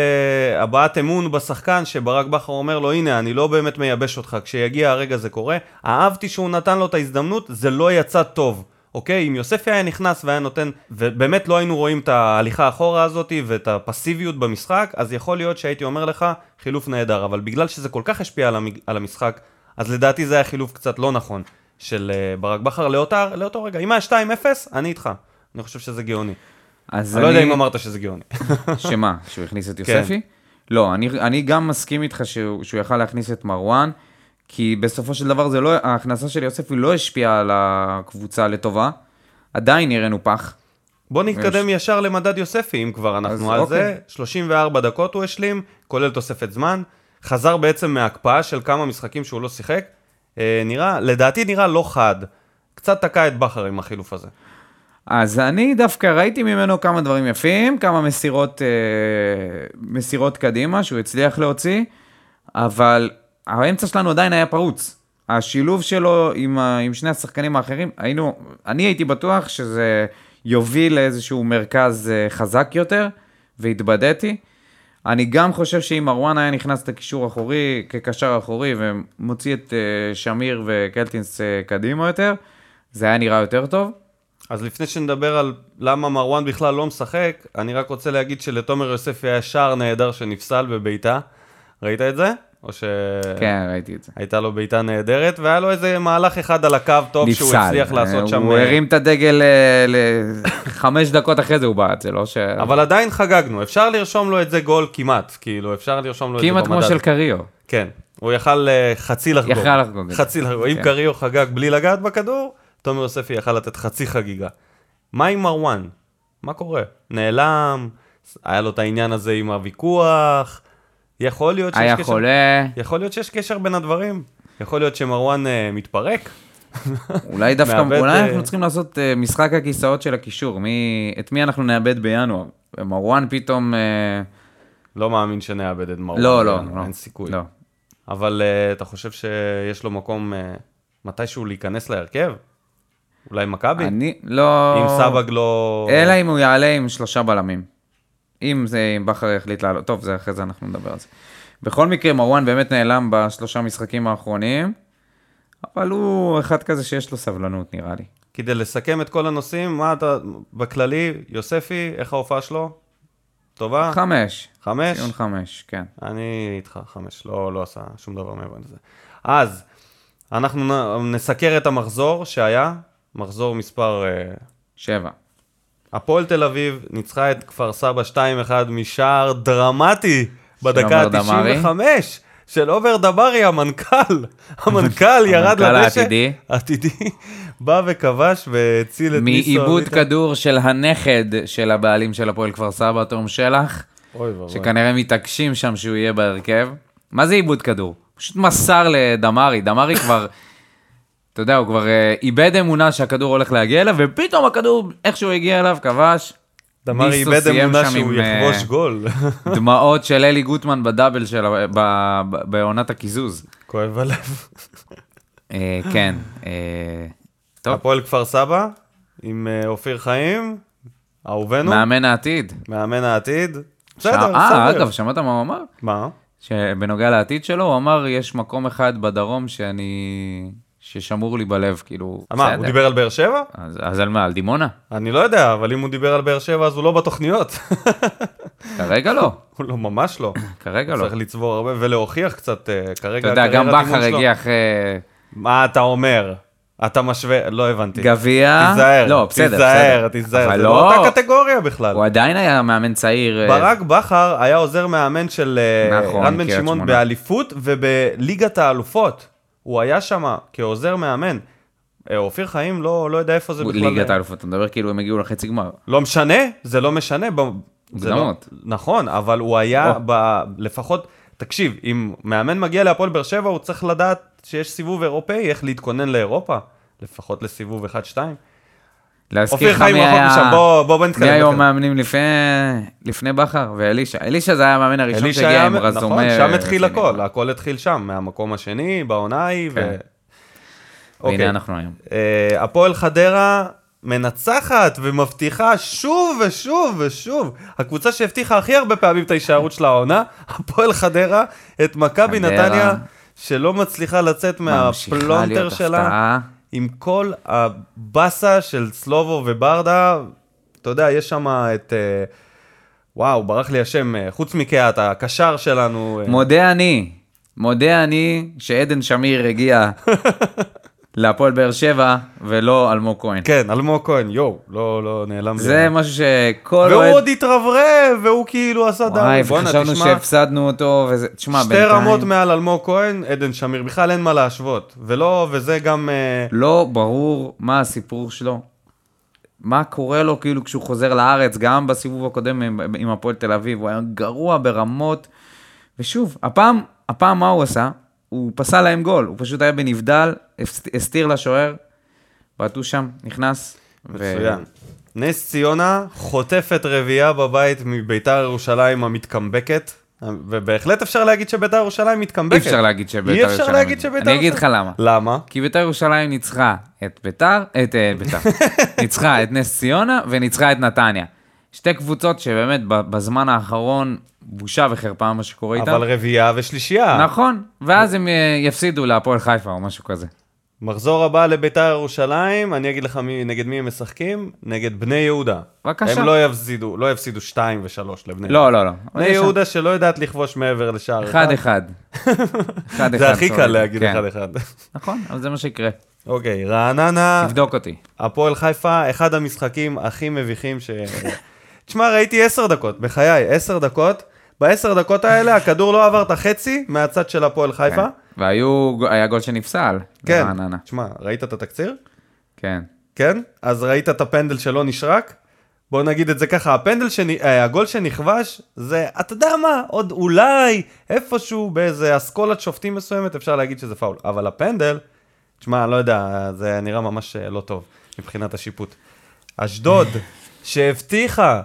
uh, הבעת אמון בשחקן, שברק בכר אומר לו, הנה, אני לא באמת מייבש אותך, כשיגיע הרגע זה קורה. אהבתי שהוא נתן לו את ההזדמנות, זה לא יצא טוב, אוקיי? אם יוספי היה נכנס והיה נותן, ובאמת לא היינו רואים את ההליכה אחורה הזאת ואת הפסיביות במשחק, אז יכול להיות שהייתי אומר לך, חילוף נהדר, אבל בגלל שזה כל כך השפיע על, המג... על המשחק, אז לדעתי זה היה חילוף קצת לא נכון של uh, ברק בכר לאותו, לאותו רגע. אם היה 2-0, אני איתך. אני חושב שזה גאוני. אז אני לא יודע אם אמרת שזה גאוני. שמה, שהוא הכניס את כן. יוספי? לא, אני, אני גם מסכים איתך שהוא, שהוא יכל להכניס את מרואן, כי בסופו של דבר זה לא, ההכנסה של יוספי לא השפיעה על הקבוצה לטובה. עדיין נראינו פח. בוא נתקדם ישר למדד יוספי, אם כבר אנחנו אז על אוקיי. זה. 34 דקות הוא השלים, כולל תוספת זמן. חזר בעצם מהקפאה של כמה משחקים שהוא לא שיחק. אה, נראה, לדעתי נראה לא חד. קצת תקע את בכר עם החילוף הזה. אז אני דווקא ראיתי ממנו כמה דברים יפים, כמה מסירות, אה, מסירות קדימה שהוא הצליח להוציא, אבל האמצע שלנו עדיין היה פרוץ. השילוב שלו עם, עם שני השחקנים האחרים, היינו, אני הייתי בטוח שזה יוביל לאיזשהו מרכז אה, חזק יותר, והתבדיתי. אני גם חושב שאם מרואן היה נכנס לקישור אחורי, כקשר אחורי, ומוציא את אה, שמיר וקלטינס אה, קדימה יותר, זה היה נראה יותר טוב. אז לפני שנדבר על למה מרואן בכלל לא משחק, אני רק רוצה להגיד שלתומר יוספי היה שער נהדר שנפסל בביתה. ראית את זה? או ש... כן, ראיתי את זה. הייתה לו בעיטה נהדרת, והיה לו איזה מהלך אחד על הקו טוב שהוא הצליח לעשות שם. הוא אה, הרים את הדגל אה, ל- חמש דקות אחרי זה הוא בעט, זה לא ש... אבל עדיין חגגנו, אפשר לרשום לו את זה גול כמעט, כאילו, אפשר לרשום לו את זה במדד. כמעט כמו של קריו. כן, הוא יכל אה, חצי לחגוג. יכל לחגוג. חצי לחגוג. אם כן. קריו חגג בלי לגעת בכדור, תומר יוספי יכל לתת חצי חגיגה. מה עם מרואן? מה קורה? נעלם, היה לו את העניין הזה עם הוויכוח, יכול להיות שיש היה קשר... חולה, יכול להיות שיש קשר בין הדברים. יכול להיות שמרואן אה, מתפרק. אולי דווקא, מאבד, אולי אה, אנחנו צריכים לעשות אה, משחק הכיסאות של הקישור, מי- את מי אנחנו נאבד בינואר. מרואן פתאום... אה, לא מאמין שנאבד את מרואן. לא, לא, אין לא. אין סיכוי. לא. אבל uh, אתה חושב שיש לו מקום uh, מתישהו להיכנס להרכב? אולי מכבי? אני לא... אם סבג לא... אלא אם הוא יעלה עם שלושה בלמים. אם זה, אם בכר יחליט לעלות, טוב, זה אחרי זה אנחנו נדבר על זה. בכל מקרה, מרואן באמת נעלם בשלושה משחקים האחרונים, אבל הוא אחד כזה שיש לו סבלנות, נראה לי. כדי לסכם את כל הנושאים, מה אתה... בכללי, יוספי, איך ההופעה שלו? טובה? חמש. חמש? ציון חמש, כן. אני איתך, חמש. לא, לא עשה שום דבר מעבר לזה. אז, אנחנו נסקר את המחזור שהיה, מחזור מספר... Uh, שבע. הפועל תל אביב ניצחה את כפר סבא 2-1 משער דרמטי בדקה עומר דמארי. ה-95 של עובר דברי, המנכ"ל. המנכ"ל ירד המנכ"ל לדשא. העתידי. עתידי. בא וכבש והציל את ניסו. מעיבוד. כדור של הנכד של הבעלים של הפועל כפר סבא, תום שלח, אוי ואבוי. שכנראה מתעקשים שם שהוא יהיה בהרכב. מה זה עיבוד כדור? פשוט מסר לדמארי, דמארי כבר, אתה יודע, הוא כבר אה, איבד אמונה שהכדור הולך להגיע אליו, ופתאום הכדור, איך שהוא הגיע אליו, כבש. דמרי איבד אמונה שהוא עם, אה, יכבוש גול. דמעות של אלי גוטמן בדאבל של, ה- ב- ב- בעונת הקיזוז. כואב הלב. אה, כן. אה, טוב, הפועל כפר סבא עם אה, אופיר חיים, אהובנו, מאמן העתיד. מאמן העתיד. ש- בסדר, אה, בסדר. אגב, שמעת מה הוא אמר? מה? שבנוגע לעתיד שלו, הוא אמר, יש מקום אחד בדרום שאני... ששמור לי בלב, כאילו, מה, הוא. דיבר על באר שבע? אז, אז על מה, על דימונה? אני לא יודע, אבל אם הוא דיבר על באר שבע אז הוא לא בתוכניות. כרגע לא, הוא לא, ממש לא. כרגע לא. צריך לצבור הרבה ולהוכיח קצת אה, כרגע. אתה יודע, גם בכר. הגיע אחרי מה אתה אומר? אתה משווה, לא הבנתי. גביע. תיזהר, לא, בסדר, תיזהר, בסדר. תיזהר, זה לא, לא אותה קטגוריה בכלל. הוא עדיין היה מאמן צעיר. אה, ברק בכר היה עוזר מאמן של אה, נכון, רן בן שמעון. באליפות ובליגת האלופות. הוא היה שם כעוזר מאמן. אה, אופיר חיים לא, לא יודע איפה זה בכלל. ליגת האלופות, אתה מדבר כאילו הם הגיעו לחצי גמר. לא משנה, זה לא משנה. לא... מוקדמות. נכון, אבל הוא היה או. ב... לפחות, תקשיב, אם מאמן מגיע להפועל באר שבע, הוא צריך לדעת שיש סיבוב אירופאי, איך להתכונן לאירופה. לפחות לסיבוב 1-2. להזכיר לך מי היה... משם, בוא בוא, בוא נתקדם. מי היו נתקדם. המאמנים לפני, לפני בכר? ואלישע. אלישע זה היה המאמן הראשון שהגיע עם רזומה. נכון, שם התחיל. הכל, הכל התחיל שם, מהמקום השני, בעונה ההיא, ו... כן. אוקיי. והנה אנחנו היום. אה, הפועל חדרה מנצחת ומבטיחה שוב ושוב ושוב. הקבוצה שהבטיחה הכי הרבה פעמים את ההישארות של העונה, הפועל חדרה, את מכבי. נתניה, שלא מצליחה לצאת ממשיכה מהפלונטר להיות שלה, הפתעה. עם כל הבאסה של סלובו וברדה. אתה יודע, יש שם את... אה, וואו, ברח לי השם, אה, חוץ מקהת, הקשר שלנו. אה, מודה אני, מודה אני שעדן שמיר הגיע להפועל באר שבע, ולא אלמוג כהן. כן, אלמוג כהן, יואו, לא, לא נעלם. לי. זה משהו שכל והוא אוהד... עוד התרברב, והוא כאילו עשה וואי, בואנה, וחשבנו שהפסדנו אותו, וזה... תשמע, שתי בינתיים... רמות מעל אלמוג כהן, עדן שמיר, בכלל אין מה להשוות. ולא, וזה גם... אה, לא ברור מה הסיפור שלו. מה קורה לו כאילו כשהוא חוזר לארץ, גם בסיבוב הקודם עם, עם הפועל תל אביב, הוא היה גרוע ברמות. ושוב, הפעם, הפעם מה הוא עשה? הוא פסל להם גול, הוא פשוט היה בנבדל, הסתיר לשוער, בעטו שם, נכנס. ו- מצוין. נס ציונה חוטפת רביעייה בבית מביתר ירושלים המתקמבקת, ובהחלט אפשר להגיד שביתר ירושלים מתקמבקת. אי אפשר להגיד שביתר אי ירושלים... אפשר להגיד שביתר אני אגיד לך ירושלים- למה. למה? כי ביתר ירושלים ניצחה את ביתר, את אה, ביתר, ניצחה את נס ציונה וניצחה את נתניה. שתי קבוצות שבאמת בזמן האחרון בושה וחרפה מה שקורה איתן. אבל רביעייה ושלישייה. נכון, ואז הם אה, יפסידו להפועל חיפה או משהו כזה. מחזור הבא לביתר ירושלים, אני אגיד לך מי, נגד מי הם משחקים? נגד בני יהודה. בבקשה. הם לא יפסידו, לא יפסידו 2 ו-3 לבני לא, לא, לא. בני יהודה שלא יודעת לכבוש מעבר לשער אחד אחד. אחד זה אחד, הכי סורי. קל להגיד כן. אחד אחד. נכון, אבל זה מה שיקרה. אוקיי, רעננה, תבדוק אותי. הפועל חיפה, אחד המשחקים הכי מביכים ש... תשמע, ראיתי עשר דקות, בחיי, עשר דקות. בעשר דקות האלה הכדור לא עבר את החצי מהצד של הפועל חיפה. והיו, היה גול שנפסל. כן. תשמע, ראית את התקציר? כן. כן? אז ראית את הפנדל שלא נשרק? בוא נגיד את זה ככה, הפנדל, שנ... אה, הגול שנכבש, זה, אתה יודע מה, עוד אולי איפשהו באיזה אסכולת שופטים מסוימת אפשר להגיד שזה פאול. אבל הפנדל, תשמע, אני לא יודע, זה נראה ממש אה, לא טוב מבחינת השיפוט. אשדוד, שהבטיחה,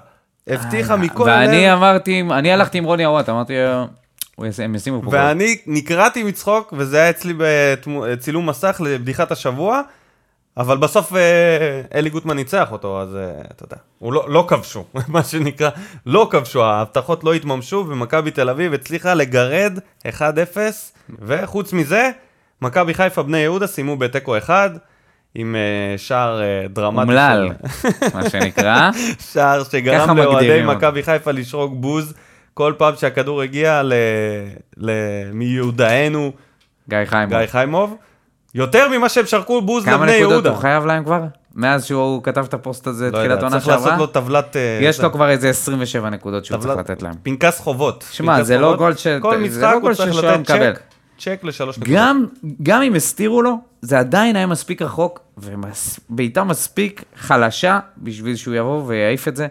הבטיחה מכל אה, ואני הלב, אמרתי, אני הלכתי עם רוני אוואט, אמרתי, אה, הם ישימו פה. ואני נקרעתי מצחוק, וזה היה אצלי בצילום מסך לבדיחת השבוע, אבל בסוף אה, אלי גוטמן ניצח אותו, אז אה, אתה יודע, הוא לא, לא כבשו, מה שנקרא, לא כבשו, ההבטחות לא התממשו, ומכבי תל אביב הצליחה לגרד 1-0, וחוץ מזה, מכבי חיפה בני יהודה סיימו בתיקו 1, עם אה, שער דרמטי. אומלל, מה שנקרא. שער שגרם לאוהדי. מכבי חיפה לשרוק בוז כל פעם שהכדור הגיע ל... ל... מיודענו גיא חיימוב. גיא חיימוב. יותר ממה שהם שרקו בוז כמה לבני נקודות יהודה. הוא חייב להם כבר? מאז שהוא כתב את הפוסט הזה, לא תחילת יודע, עונה צריך לעשות שעברה? לו טבלת... אה, יש זה, לו כבר איזה 27 נקודות שהוא צריך טבלת- לתת להם. פנקס חובות. שמע, זה לא חובות. גול ש- כל זה משחק לא הוא צריך לתת. צ'ק, צ'ק לשלוש נקודות. גם, גם אם הסתירו לו, זה עדיין היה מספיק רחוק, ובעיטה מספיק חלשה בשביל שהוא יבוא ויעיף את זה,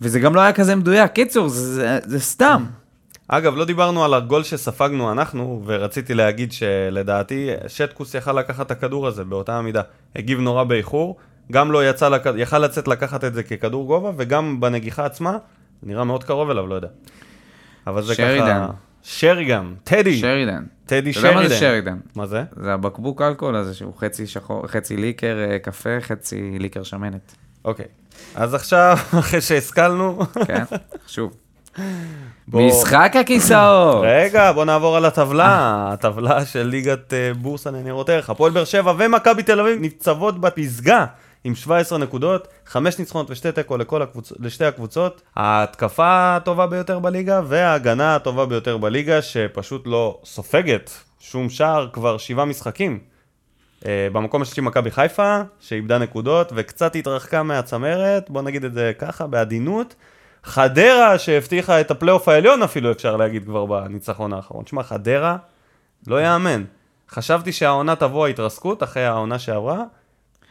וזה גם לא היה כזה מדויק. קיצור, זה, זה, זה סתם. אגב, לא דיברנו על הגול שספגנו אנחנו, ורציתי להגיד שלדעתי שטקוס יכל לקחת את הכדור הזה באותה המידה. הגיב נורא באיחור, גם לא יצא, לק... יכל לצאת לקחת את זה ככדור גובה, וגם בנגיחה עצמה, נראה מאוד קרוב אליו, לא יודע. אבל זה שרידן. ככה... שריגן, טדי, שרידן. טדי אתה יודע מה שרידן. זה שרידן? מה זה? זה הבקבוק אלכוהול הזה שהוא חצי שחור, חצי ליקר אה, קפה, חצי ליקר שמנת. אוקיי. אז עכשיו, אחרי שהשכלנו, כן, חשוב. בוא- משחק הכיסאות. רגע, בוא נעבור על הטבלה, הטבלה של ליגת אה, בורסה לניירות ערך. הפועל באר שבע ומכבי תל אביב ניצבות בפסגה עם 17 נקודות, 5 ניצחונות ושתי תיקו הקבוצ... לשתי הקבוצות. ההתקפה הטובה ביותר בליגה וההגנה הטובה ביותר בליגה, שפשוט לא סופגת שום שער כבר שבעה משחקים. אה, במקום השלישי מכבי חיפה, שאיבדה נקודות וקצת התרחקה מהצמרת, בוא נגיד את זה ככה, בעדינות. חדרה, שהבטיחה את הפלייאוף העליון אפילו, אפשר להגיד כבר בניצחון האחרון. שמע, חדרה, לא יאמן. חשבתי שהעונה תבוא ההתרסקות אחרי העונה שעברה,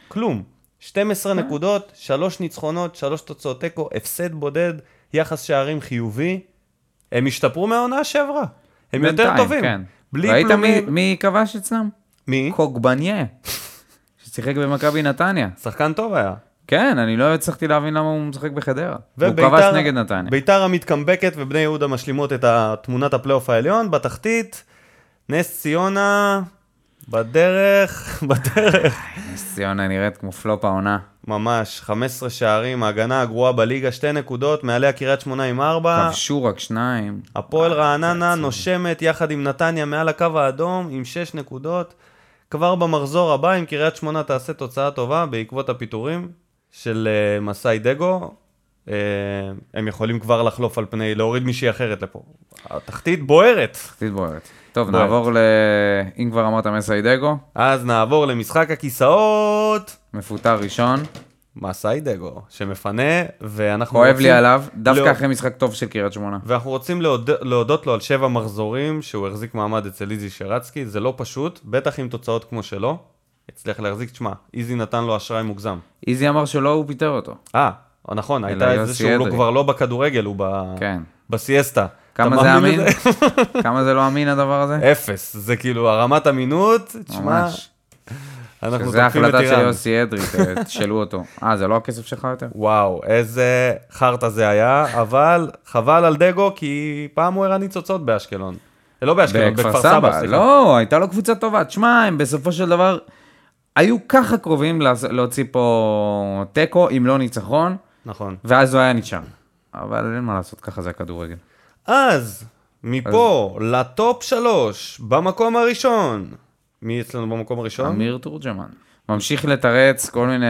כלום. 12 נקודות, 3 ניצחונות, 3 תוצאות תיקו, הפסד בודד, יחס שערים חיובי. הם השתפרו מהעונה שעברה. הם יותר טובים. כן. בלי ראית מי, פלומים. מי כבש אצלם? מי? קוגבניה, ששיחק במכבי נתניה. שחקן טוב היה. כן, אני לא הצלחתי להבין למה הוא משחק בחדרה. הוא כבש נגד נתניה. ביתר המתקמבקת ובני יהודה משלימות את תמונת הפלייאוף העליון. בתחתית, נס ציונה, בדרך, בדרך. נס ציונה נראית כמו פלופ העונה. ממש, 15 שערים, ההגנה הגרועה בליגה, שתי נקודות, מעליה קריית שמונה עם ארבע. כבשו רק שניים. הפועל רעננה נושמת יחד עם נתניה מעל הקו האדום עם 6 נקודות. כבר במחזור הבא, אם קריית שמונה תעשה תוצאה טובה בעקבות הפיטורים של uh, מסאי דגו, uh, הם יכולים כבר לחלוף על פני, להוריד מישהי אחרת לפה. התחתית בוערת. תחתית בוערת. טוב, בוערת. נעבור ל... אם כבר אמרת מסיידגו, אז נעבור למשחק הכיסאות. מפוטר ראשון. מסיידגו, שמפנה, ואנחנו כואב רוצים... לי עליו, דווקא לא. אחרי משחק טוב של קריית שמונה. ואנחנו רוצים להוד... להודות לו על שבע מחזורים שהוא החזיק מעמד אצל איזי שרצקי, זה לא פשוט, בטח עם תוצאות כמו שלו. הצליח להחזיק, תשמע, איזי נתן לו אשראי מוגזם. איזי אמר שלא הוא פיטר אותו. אה, נכון, הייתה את זה יוסי שהוא לא. כבר לא בכדורגל, הוא ב... כן. בסיאסטה. כמה זה אמין? כמה זה לא אמין הדבר הזה? אפס, זה כאילו הרמת אמינות, תשמע, ממש. אנחנו שזה תוקפים את החלטה של. יוסי אדרי, תשאלו אותו. אה, זה לא הכסף שלך יותר? וואו, איזה חרטא זה היה, אבל חבל על דגו, כי פעם הוא הראה ניצוצות באשקלון. אה, לא באשקלון, בכפר סבא. לא, הייתה לו קבוצה טובה. תשמע, הם בסופו של דבר היו ככה קרובים להוציא פה תיקו, אם לא ניצחון, נכון. ואז הוא היה נשאר. אבל אין מה לעשות, ככה זה הכדורגל. אז, מפה לטופ שלוש, במקום הראשון. מי אצלנו במקום הראשון? אמיר תורג'מן. ממשיך לתרץ כל מיני...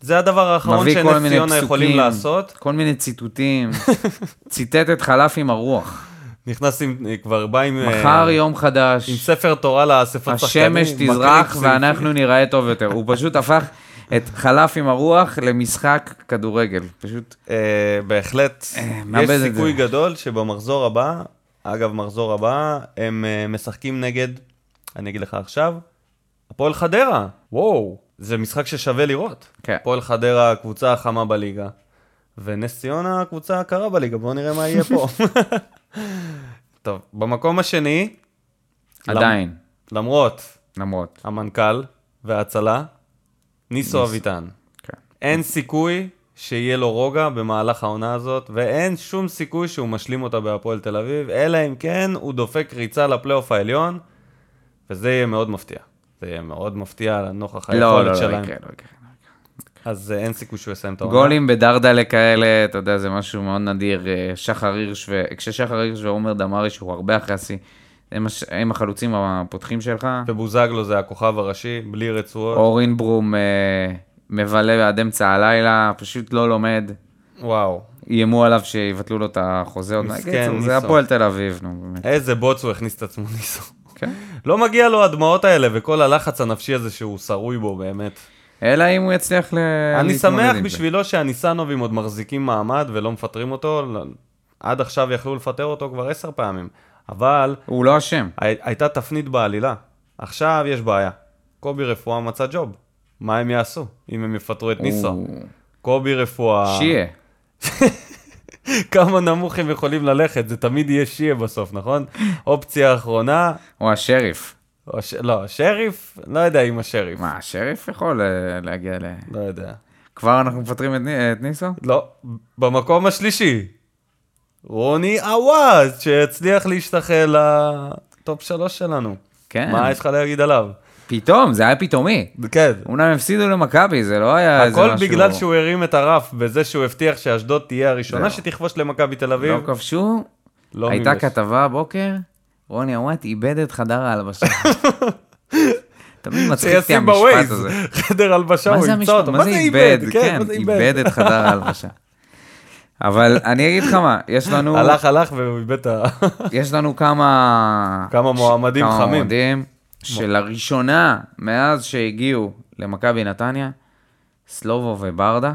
זה הדבר האחרון שנס מיני ציונה יכולים לעשות. כל מיני ציטוטים. ציטט את חלף עם הרוח. נכנס עם, כבר בא עם... אה, מחר יום חדש. עם ספר תורה לאספות שחקנים. השמש תזרח. ואנחנו נראה טוב יותר. הוא פשוט הפך את חלף עם הרוח למשחק כדורגל. פשוט, אה, בהחלט, אה, יש סיכוי. גדול שבמחזור הבא, אגב, מחזור הבא, הם משחקים נגד, אני אגיד לך עכשיו, הפועל חדרה. וואו, זה משחק ששווה לראות. כן. הפועל חדרה, הקבוצה החמה בליגה, ונס ציונה, הקבוצה הקרה בליגה. בואו נראה מה יהיה פה. טוב, במקום השני, עדיין, למרות למרות. המנכ"ל וההצלה, ניסו אביטן. כן. אין סיכוי שיהיה לו רוגע במהלך העונה הזאת, ואין שום סיכוי שהוא משלים אותה בהפועל תל אביב, אלא אם כן הוא דופק ריצה לפלייאוף העליון, וזה יהיה מאוד מפתיע. זה יהיה מאוד מפתיע לנוכח לא, היכולת לא, לא, שלהם. יקרה, לא יקרה. אז אה, אין סיכוי שהוא יסיים את העונה. גולים בדרדלה כאלה, אתה יודע, זה משהו מאוד נדיר. אה, שחר הירש, ו- כששחר הירש ועומר דמארי, שהוא הרבה אחרי השיא, הם הש- הם החלוצים הפותחים שלך. ובוזגלו זה הכוכב הראשי, בלי רצועות. אורין ברום אה, מבלה עד אמצע הלילה, פשוט לא לומד. וואו, איימו עליו שיבטלו לו את החוזה עוד מסכן, מעט. זה ניסו. הפועל תל אביב, נו באמת. איזה בוץ הוא הכניס את עצמו ניסו. כן. לא מגיע לו הדמעות האלה וכל הלחץ הנפשי הזה שהוא שרוי בו באמת. אלא אם הוא יצליח ל... אני שמח. בשבילו שהניסנובים עוד מחזיקים מעמד ולא מפטרים אותו. עד עכשיו יכלו לפטר אותו כבר עשר פעמים. אבל הוא לא אשם. הי- הייתה תפנית בעלילה. עכשיו יש בעיה. קובי רפואה מצא ג'וב. מה הם יעשו אם הם יפטרו את ניסו? הוא- קובי רפואה... שיהיה. כמה נמוך הם יכולים ללכת? זה תמיד יהיה שיה בסוף, נכון? אופציה אחרונה, הוא השריף. או ש... לא, שריף? לא יודע אם השריף. מה, השריף יכול אה, להגיע ל... לא יודע. כבר אנחנו מפטרים את ני- את ניסו? לא, במקום השלישי, רוני עוואז, שהצליח להשתחל לטופ שלוש שלנו. כן. מה יש לך להגיד עליו? פתאום, זה היה פתאומי. כן. אומנם הפסידו למכבי, זה לא היה איזה הכל משהו... בגלל שהוא הרים את הרף בזה שהוא הבטיח שאשדוד תהיה הראשונה. שתכבוש למכבי תל אביב. לא כבשו, לא הייתה מימש. כתבה הבוקר, רוני עוואט איבד את חדר ההלבשה. תמיד מצחיק אותי המשפט בווייז, הזה. חדר הלבשה, מה הוא זה ימצא? אותו. מה זה איבד? כן, איבד את חדר ההלבשה. אבל אני אגיד לך מה, יש לנו, הלך, הלך והוא איבד את ה... יש לנו כמה... כמה מועמדים כמה חמים. מועמדים, שלראשונה, מאז שהגיעו למכבי נתניה, סלובו וברדה,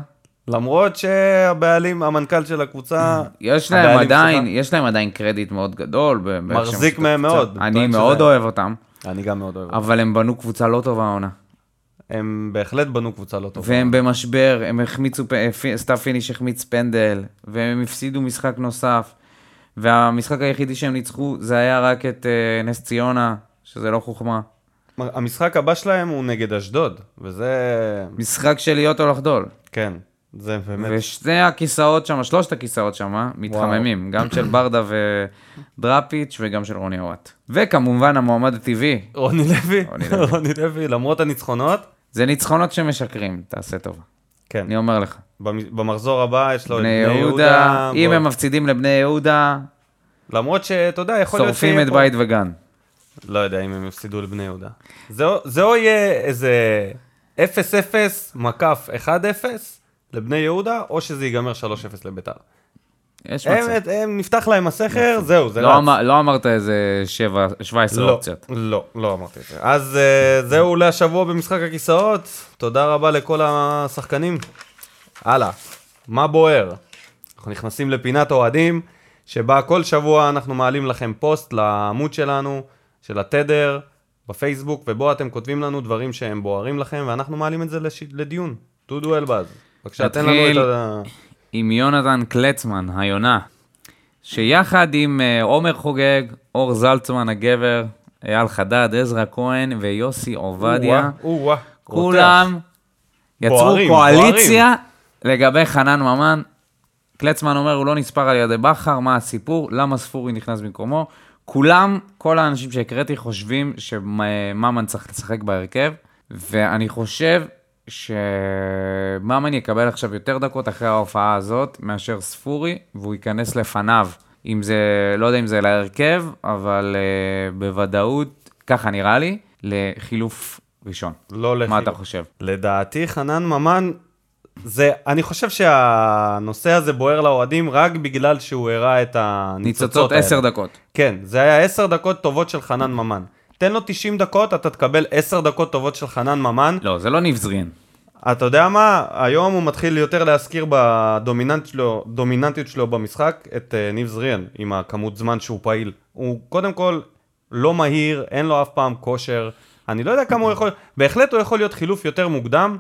למרות שהבעלים, המנכ"ל של הקבוצה, יש להם עדיין, סליחה, יש להם עדיין קרדיט מאוד גדול. מחזיק מהם. מאוד. אני מאוד שזה- אוהב אותם, אני גם מאוד אוהב. אותם. אבל הם בנו קבוצה לא טובה העונה. הם בהחלט בנו קבוצה לא טובה. והם במשבר, הם החמיצו, סתיו פיניש החמיץ פנדל, והם הפסידו משחק נוסף. והמשחק היחידי שהם ניצחו זה היה רק את אה, נס ציונה, שזה לא חוכמה. המשחק הבא שלהם הוא נגד אשדוד, וזה... משחק של להיות או לחדול. כן, זה באמת... ושני הכיסאות שם, שלושת הכיסאות שם, מתחממים, גם של ברדה ודראפיץ' וגם של רוני אוואט. וכמובן המועמד הטבעי, רוני לוי, רוני לוי. למרות הניצחונות, זה ניצחונות שמשקרים, תעשה טובה. כן, אני אומר לך. במ- במחזור הבא יש לו את בני יהודה, אם ועוד- הם מפסידים לבני יהודה, למרות שאתה יודע, יכול להיות שורפים את בית וגן. לא יודע אם הם יפסידו לבני יהודה. זה או- יהיה איזה 0-0 מקף 1-0, לבני יהודה, או שזה ייגמר 3-0 לביתר. יש הם, מצב. הם, נפתח להם הסכר, זהו, זה לא רץ. אמר- לא אמרת איזה שבע- 17 לא, אופציות. לא, לא אמרתי את זה. אז אה, זהו להשבוע במשחק הכיסאות. תודה רבה לכל השחקנים. הלאה, מה בוער? אנחנו נכנסים לפינת אוהדים, שבה כל שבוע אנחנו מעלים לכם פוסט לעמוד שלנו, של התדר, בפייסבוק, ובו אתם כותבים לנו דברים שהם בוערים לכם, ואנחנו מעלים את זה לש... לדיון. דודו אלבז, בבקשה, תן לנו. את ה... עם יונתן קלצמן, היונה, שיחד עם אה, עומר חוגג, אור זלצמן הגבר, אייל חדד, עזרא כהן ויוסי עובדיה, או-אה, כולם יצרו בוערים, קואליציה לגבי חנן ממן. קלצמן אומר, הוא לא נספר על ידי בכר, מה הסיפור, למה ספורי נכנס במקומו. כולם, כל האנשים שהקראתי חושבים שממן צריך לשחק בהרכב, ואני חושב שממן יקבל עכשיו יותר דקות אחרי ההופעה הזאת מאשר ספורי, והוא ייכנס לפניו. אם זה, לא יודע אם זה להרכב, אבל uh, בוודאות, ככה נראה לי, לחילוף ראשון. לא מה לחילוף. אתה חושב? לדעתי חנן ממן, זה, אני חושב שהנושא הזה בוער לאוהדים רק בגלל שהוא הראה את הניצוצות ניצוצות האלה. 10 דקות. כן, זה היה 10 דקות טובות של חנן ממן. תן לו 90 דקות, אתה תקבל 10 דקות טובות של חנן ממן. לא, זה לא ניב זרין. אתה יודע מה? היום הוא מתחיל יותר להזכיר בדומיננט שלו, שלו במשחק את uh, ניב זריאן, עם הכמות זמן שהוא פעיל. הוא קודם כל לא מהיר, אין לו אף פעם כושר. אני לא יודע כמה הוא יכול... בהחלט הוא יכול להיות חילוף יותר מוקדם.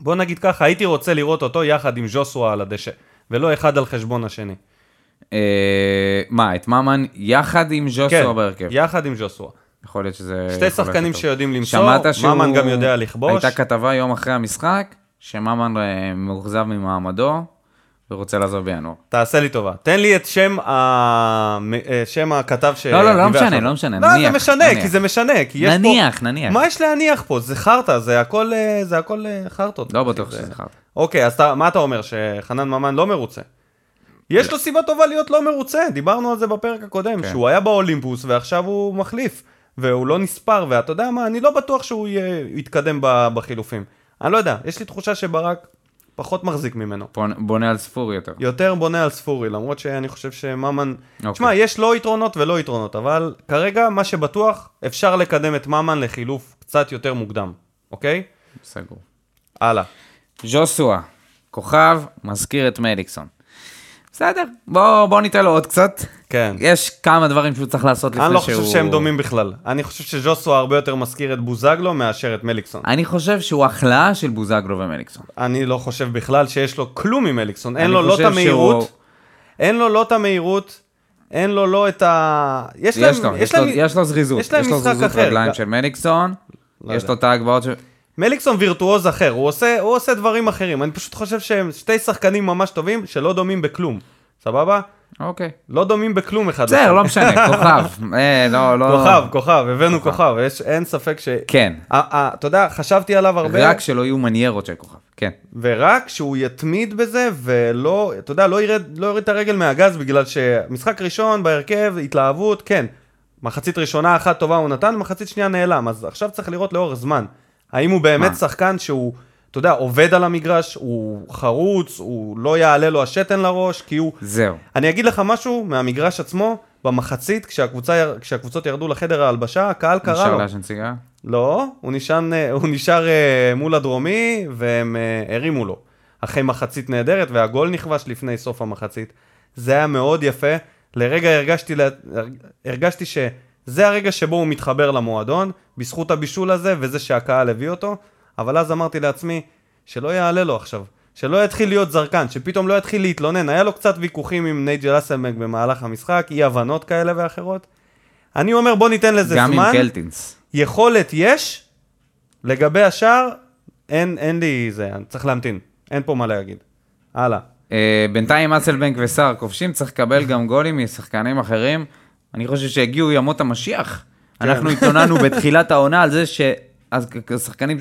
בוא נגיד ככה, הייתי רוצה לראות אותו יחד עם ז'וסווה על הדשא, ולא אחד על חשבון השני. אה, מה, את ממן יחד עם כן, ז'וסו בהרכב? יחד עם ז'וסווה. יכול להיות שזה... שתי שחקנים. שיודעים למסור. ממן גם יודע לכבוש. הייתה כתבה יום אחרי המשחק, שממן אה, מאוכזב ממעמדו, ורוצה לעזוב בינואר. תעשה לי טובה, תן לי את שם, ה... אה, שם הכתב ש... לא, לא, לא דיווח משנה, עליו. לא משנה, לא, נניח, זה משנה, נניח. כי זה משנה, כי יש נניח, פה... נניח. מה יש להניח פה? זה חרטא, זה הכל, אה, זה הכל אה, חרטות. לא בטוח זה- שזה חרטא. אוקיי, אז אתה, מה אתה אומר, שחנן ממן לא מרוצה? יש לו סיבה טובה להיות לא מרוצה, דיברנו על זה בפרק הקודם, כן. שהוא היה באולימפוס ועכשיו הוא מחליף, והוא לא נספר, ואתה יודע מה, אני לא בטוח שהוא יתקדם בחילופים. אני לא יודע, יש לי תחושה שברק פחות מחזיק ממנו. בונ- בונה על ספור יותר. יותר בונה על ספורי, למרות שאני חושב שממן... אוקיי. תשמע, יש לא יתרונות ולא יתרונות, אבל כרגע מה שבטוח, אפשר לקדם את ממן לחילוף קצת יותר מוקדם, אוקיי? סגור. הלאה. ז'וסואה, כוכב, מזכיר את מליקסון. בסדר, בוא, בוא ניתן לו עוד קצת. כן. יש כמה דברים שהוא צריך לעשות לפני אני שהוא... לא חושב שהם דומים בכלל. אני חושב שז'וסו הרבה יותר מזכיר את בוזגלו מאשר את מליקסון. אני חושב שהוא החלאה של בוזגלו ומליקסון. אני לא חושב בכלל שיש לו כלום עם מליקסון. אין אני לו לא את המהירות, שהוא- אין לו לא את המהירות, אין לו לא את ה... יש יש לו, להם... יש לו, יש לו זריזות. יש להם לו זריזות. רגליים של מליקסון, לא יש יודע. לו את ההגבהות של... מליקסון וירטואוז אחר, הוא עושה, הוא עושה דברים אחרים. אני פשוט חושב שהם שתי שחקנים ממש טובים שלא דומים בכלום. סבבה? אוקיי. לא דומים בכלום אחד בסדר, לא משנה, כוכב. אה, לא, לא... כוכב, כוכב, הבאנו כוכב, יש, אין ספק ש... כן, אתה יודע, חשבתי עליו הרבה, רק שלא יהיו מניירות של כוכב. כן. ורק שהוא יתמיד בזה, ולא, אתה יודע, לא לא יוריד את הרגל מהגז, בגלל שמשחק ראשון בהרכב, התלהבות, כן. מחצית ראשונה אחת טובה הוא נתן, מחצית שנייה נעלם, אז עכשיו צריך לראות לאורך זמן. האם הוא באמת מה? שחקן שהוא, אתה יודע, עובד על המגרש, הוא חרוץ, הוא לא יעלה לו השתן לראש, כי הוא... זהו. אני אגיד לך משהו מהמגרש עצמו, במחצית, כשהקבוצה, כשהקבוצות ירדו לחדר ההלבשה, הקהל קרא נשאר לו. לעשן סיגר? לא, הוא נשאר, הוא נשאר אה, מול הדרומי, והם אה, הרימו לו. אחרי מחצית נהדרת, והגול נכבש לפני סוף המחצית. זה היה מאוד יפה. לרגע הרגשתי, לה- הרגשתי שזה הרגע שבו הוא מתחבר למועדון, בזכות הבישול הזה, וזה שהקהל הביא אותו. אבל אז אמרתי לעצמי, שלא יעלה לו עכשיו. שלא יתחיל להיות זרקן, שפתאום לא יתחיל להתלונן. היה לו קצת ויכוחים עם נייג'ל אסלמק במהלך המשחק, אי הבנות כאלה ואחרות. אני אומר, בוא ניתן לזה גם זמן. עם קלטינס. יכולת יש, לגבי השאר, אין, אין לי זה, צריך להמתין, אין פה מה להגיד. הלאה. אה, בינתיים אסלבנק וסער כובשים, צריך לקבל גם גולים משחקנים אחרים. אני חושב שהגיעו ימות המשיח. כן. אנחנו התלוננו בתחילת העונה על זה שהשחקנים,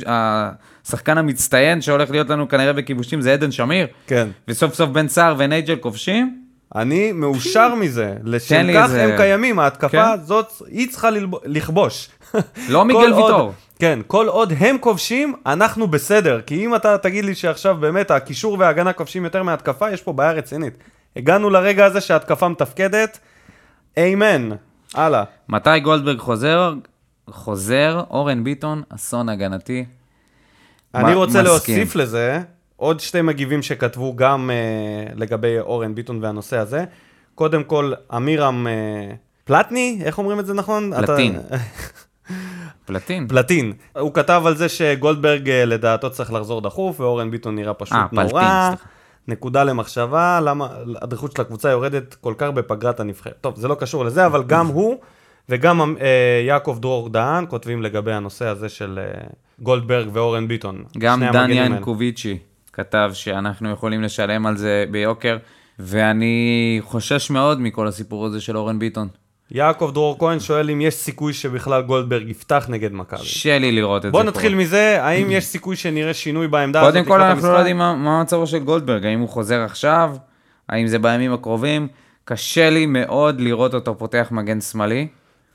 השחקן המצטיין שהולך להיות לנו כנראה בכיבושים זה עדן שמיר, כן. וסוף סוף בן סער ונייג'ל כובשים. אני מאושר מזה, לשם כך איזה- הם קיימים, ההתקפה כן. הזאת, היא צריכה ללב- לכבוש. לא מיגל ויטור. כן, כל עוד הם כובשים, אנחנו בסדר. כי אם אתה תגיד לי שעכשיו באמת הקישור וההגנה כובשים יותר מההתקפה, יש פה בעיה רצינית. הגענו לרגע הזה שההתקפה מתפקדת, איימן. הלאה. מתי גולדברג חוזר? חוזר, אורן ביטון, אסון הגנתי. אני רוצה. להוסיף לזה עוד שתי מגיבים שכתבו גם uh, לגבי אורן ביטון והנושא הזה. קודם כל, אמירם uh, פלטני, איך אומרים את זה נכון? פלטין. אתה... פלטין. פלטין. הוא כתב על זה שגולדברג אה, לדעתו צריך לחזור דחוף, ואורן ביטון נראה פשוט אה, פלטין, נורא. סליחה. נקודה למחשבה, למה הדריכות של הקבוצה יורדת כל כך בפגרת הנבחרת. טוב, זה לא קשור לזה, אבל גם הוא וגם אה, יעקב דרור דהן כותבים לגבי הנושא הזה של אה, גולדברג ואורן ביטון. גם דן. ינקוביצ'י כתב שאנחנו יכולים לשלם על זה ביוקר, ואני חושש מאוד מכל הסיפור הזה של אורן ביטון. יעקב דרור כהן שואל אם יש סיכוי שבכלל גולדברג יפתח נגד מכבי. קשה לי לראות את זה בוא. נתחיל מזה, האם יש סיכוי שנראה שינוי בעמדה הזאת קודם כל, אנחנו לא? יודעים מה, מה מצבו של גולדברג, האם הוא חוזר עכשיו, האם זה בימים הקרובים. קשה לי מאוד לראות אותו פותח מגן שמאלי.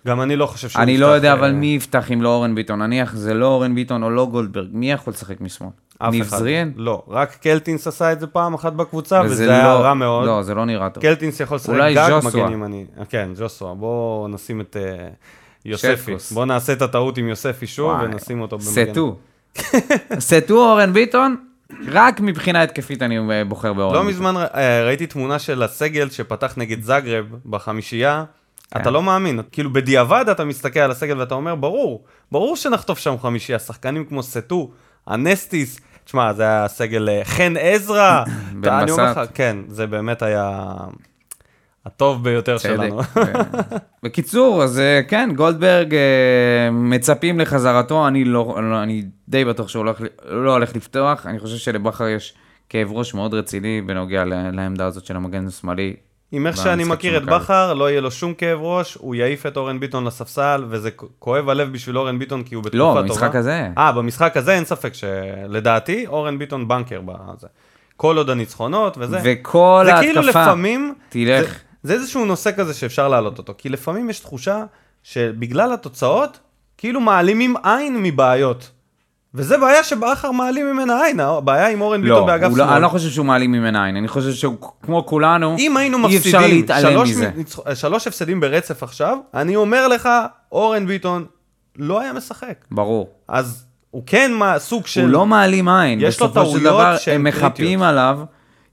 גם אני לא חושב שהוא אני לא יפתח, יודע אה, אבל מי יפתח אם לא אורן ביטון. נניח זה לא אורן ביטון או לא גולדברג, מי יכול לשחק משמאל? ניב. זריאן? לא, רק קלטינס עשה את זה פעם אחת בקבוצה, וזה היה לא- רע מאוד. לא, זה לא נראה טוב. קלטינס יכול לשחק גג. מגנים אני... כן, ז'וסווה. בואו נשים את אה, יוספי. בואו נעשה את הטעות עם יוספי שוב, וואי, ונשים אותו במגן. סטו. סטו אורן ביטון, רק מבחינה התקפית אני אה, בוחר באורן לא ביטון. מזמן ר- אה, ראיתי תמונה של הסגל שפתח נגד זגרב בחמישייה. כן. אתה לא מאמין, כאילו בדיעבד אתה מסתכל על הסגל ואתה אומר, ברור, ברור שנחטוף שם חמישייה, שחקנים כמו סטו, אנסטיס, תשמע, זה היה סגל אה, חן עזרא, בן בסט. כן, זה באמת היה הטוב ביותר צדק. שלנו. בקיצור, אז אה, כן, גולדברג אה, מצפים לחזרתו, אני לא, לא- אני די בטוח שהוא לא הולך, לא הולך לפתוח, אני חושב שלבכר יש כאב ראש מאוד רציני בנוגע לעמדה הזאת של המגן השמאלי. עם איך שאני מכיר את. בכר, לא יהיה לו שום כאב ראש, הוא יעיף את אורן ביטון לספסל, וזה כואב הלב בשביל אורן ביטון, כי הוא בתקופה לא, טובה. במשחק הזה. אה, במשחק הזה אין ספק שלדעתי, אורן ביטון בנקר בזה. כל עוד הניצחונות וזה. וכל זה ההתקפה, כאילו לפעמים, תלך. זה, זה איזשהו נושא כזה שאפשר להעלות אותו, כי לפעמים יש תחושה שבגלל התוצאות, כאילו מעלימים עין מבעיות. וזה בעיה שבכר מעלים ממנה עין, הבעיה עם אורן ביטון לא, באגף לא, שמאל. אני לא חושב שהוא מעלים ממנה עין, אני חושב שהוא כמו כולנו, אם היינו אי אפשר מפסידים שלוש, שלוש הפסדים ברצף עכשיו, אני אומר לך, אורן ביטון לא היה משחק. ברור. אז הוא כן מה, סוג של... הוא לא מעלים עין, יש לו בסופו של טעויות דבר שהן הם מחפים קריטיות. עליו,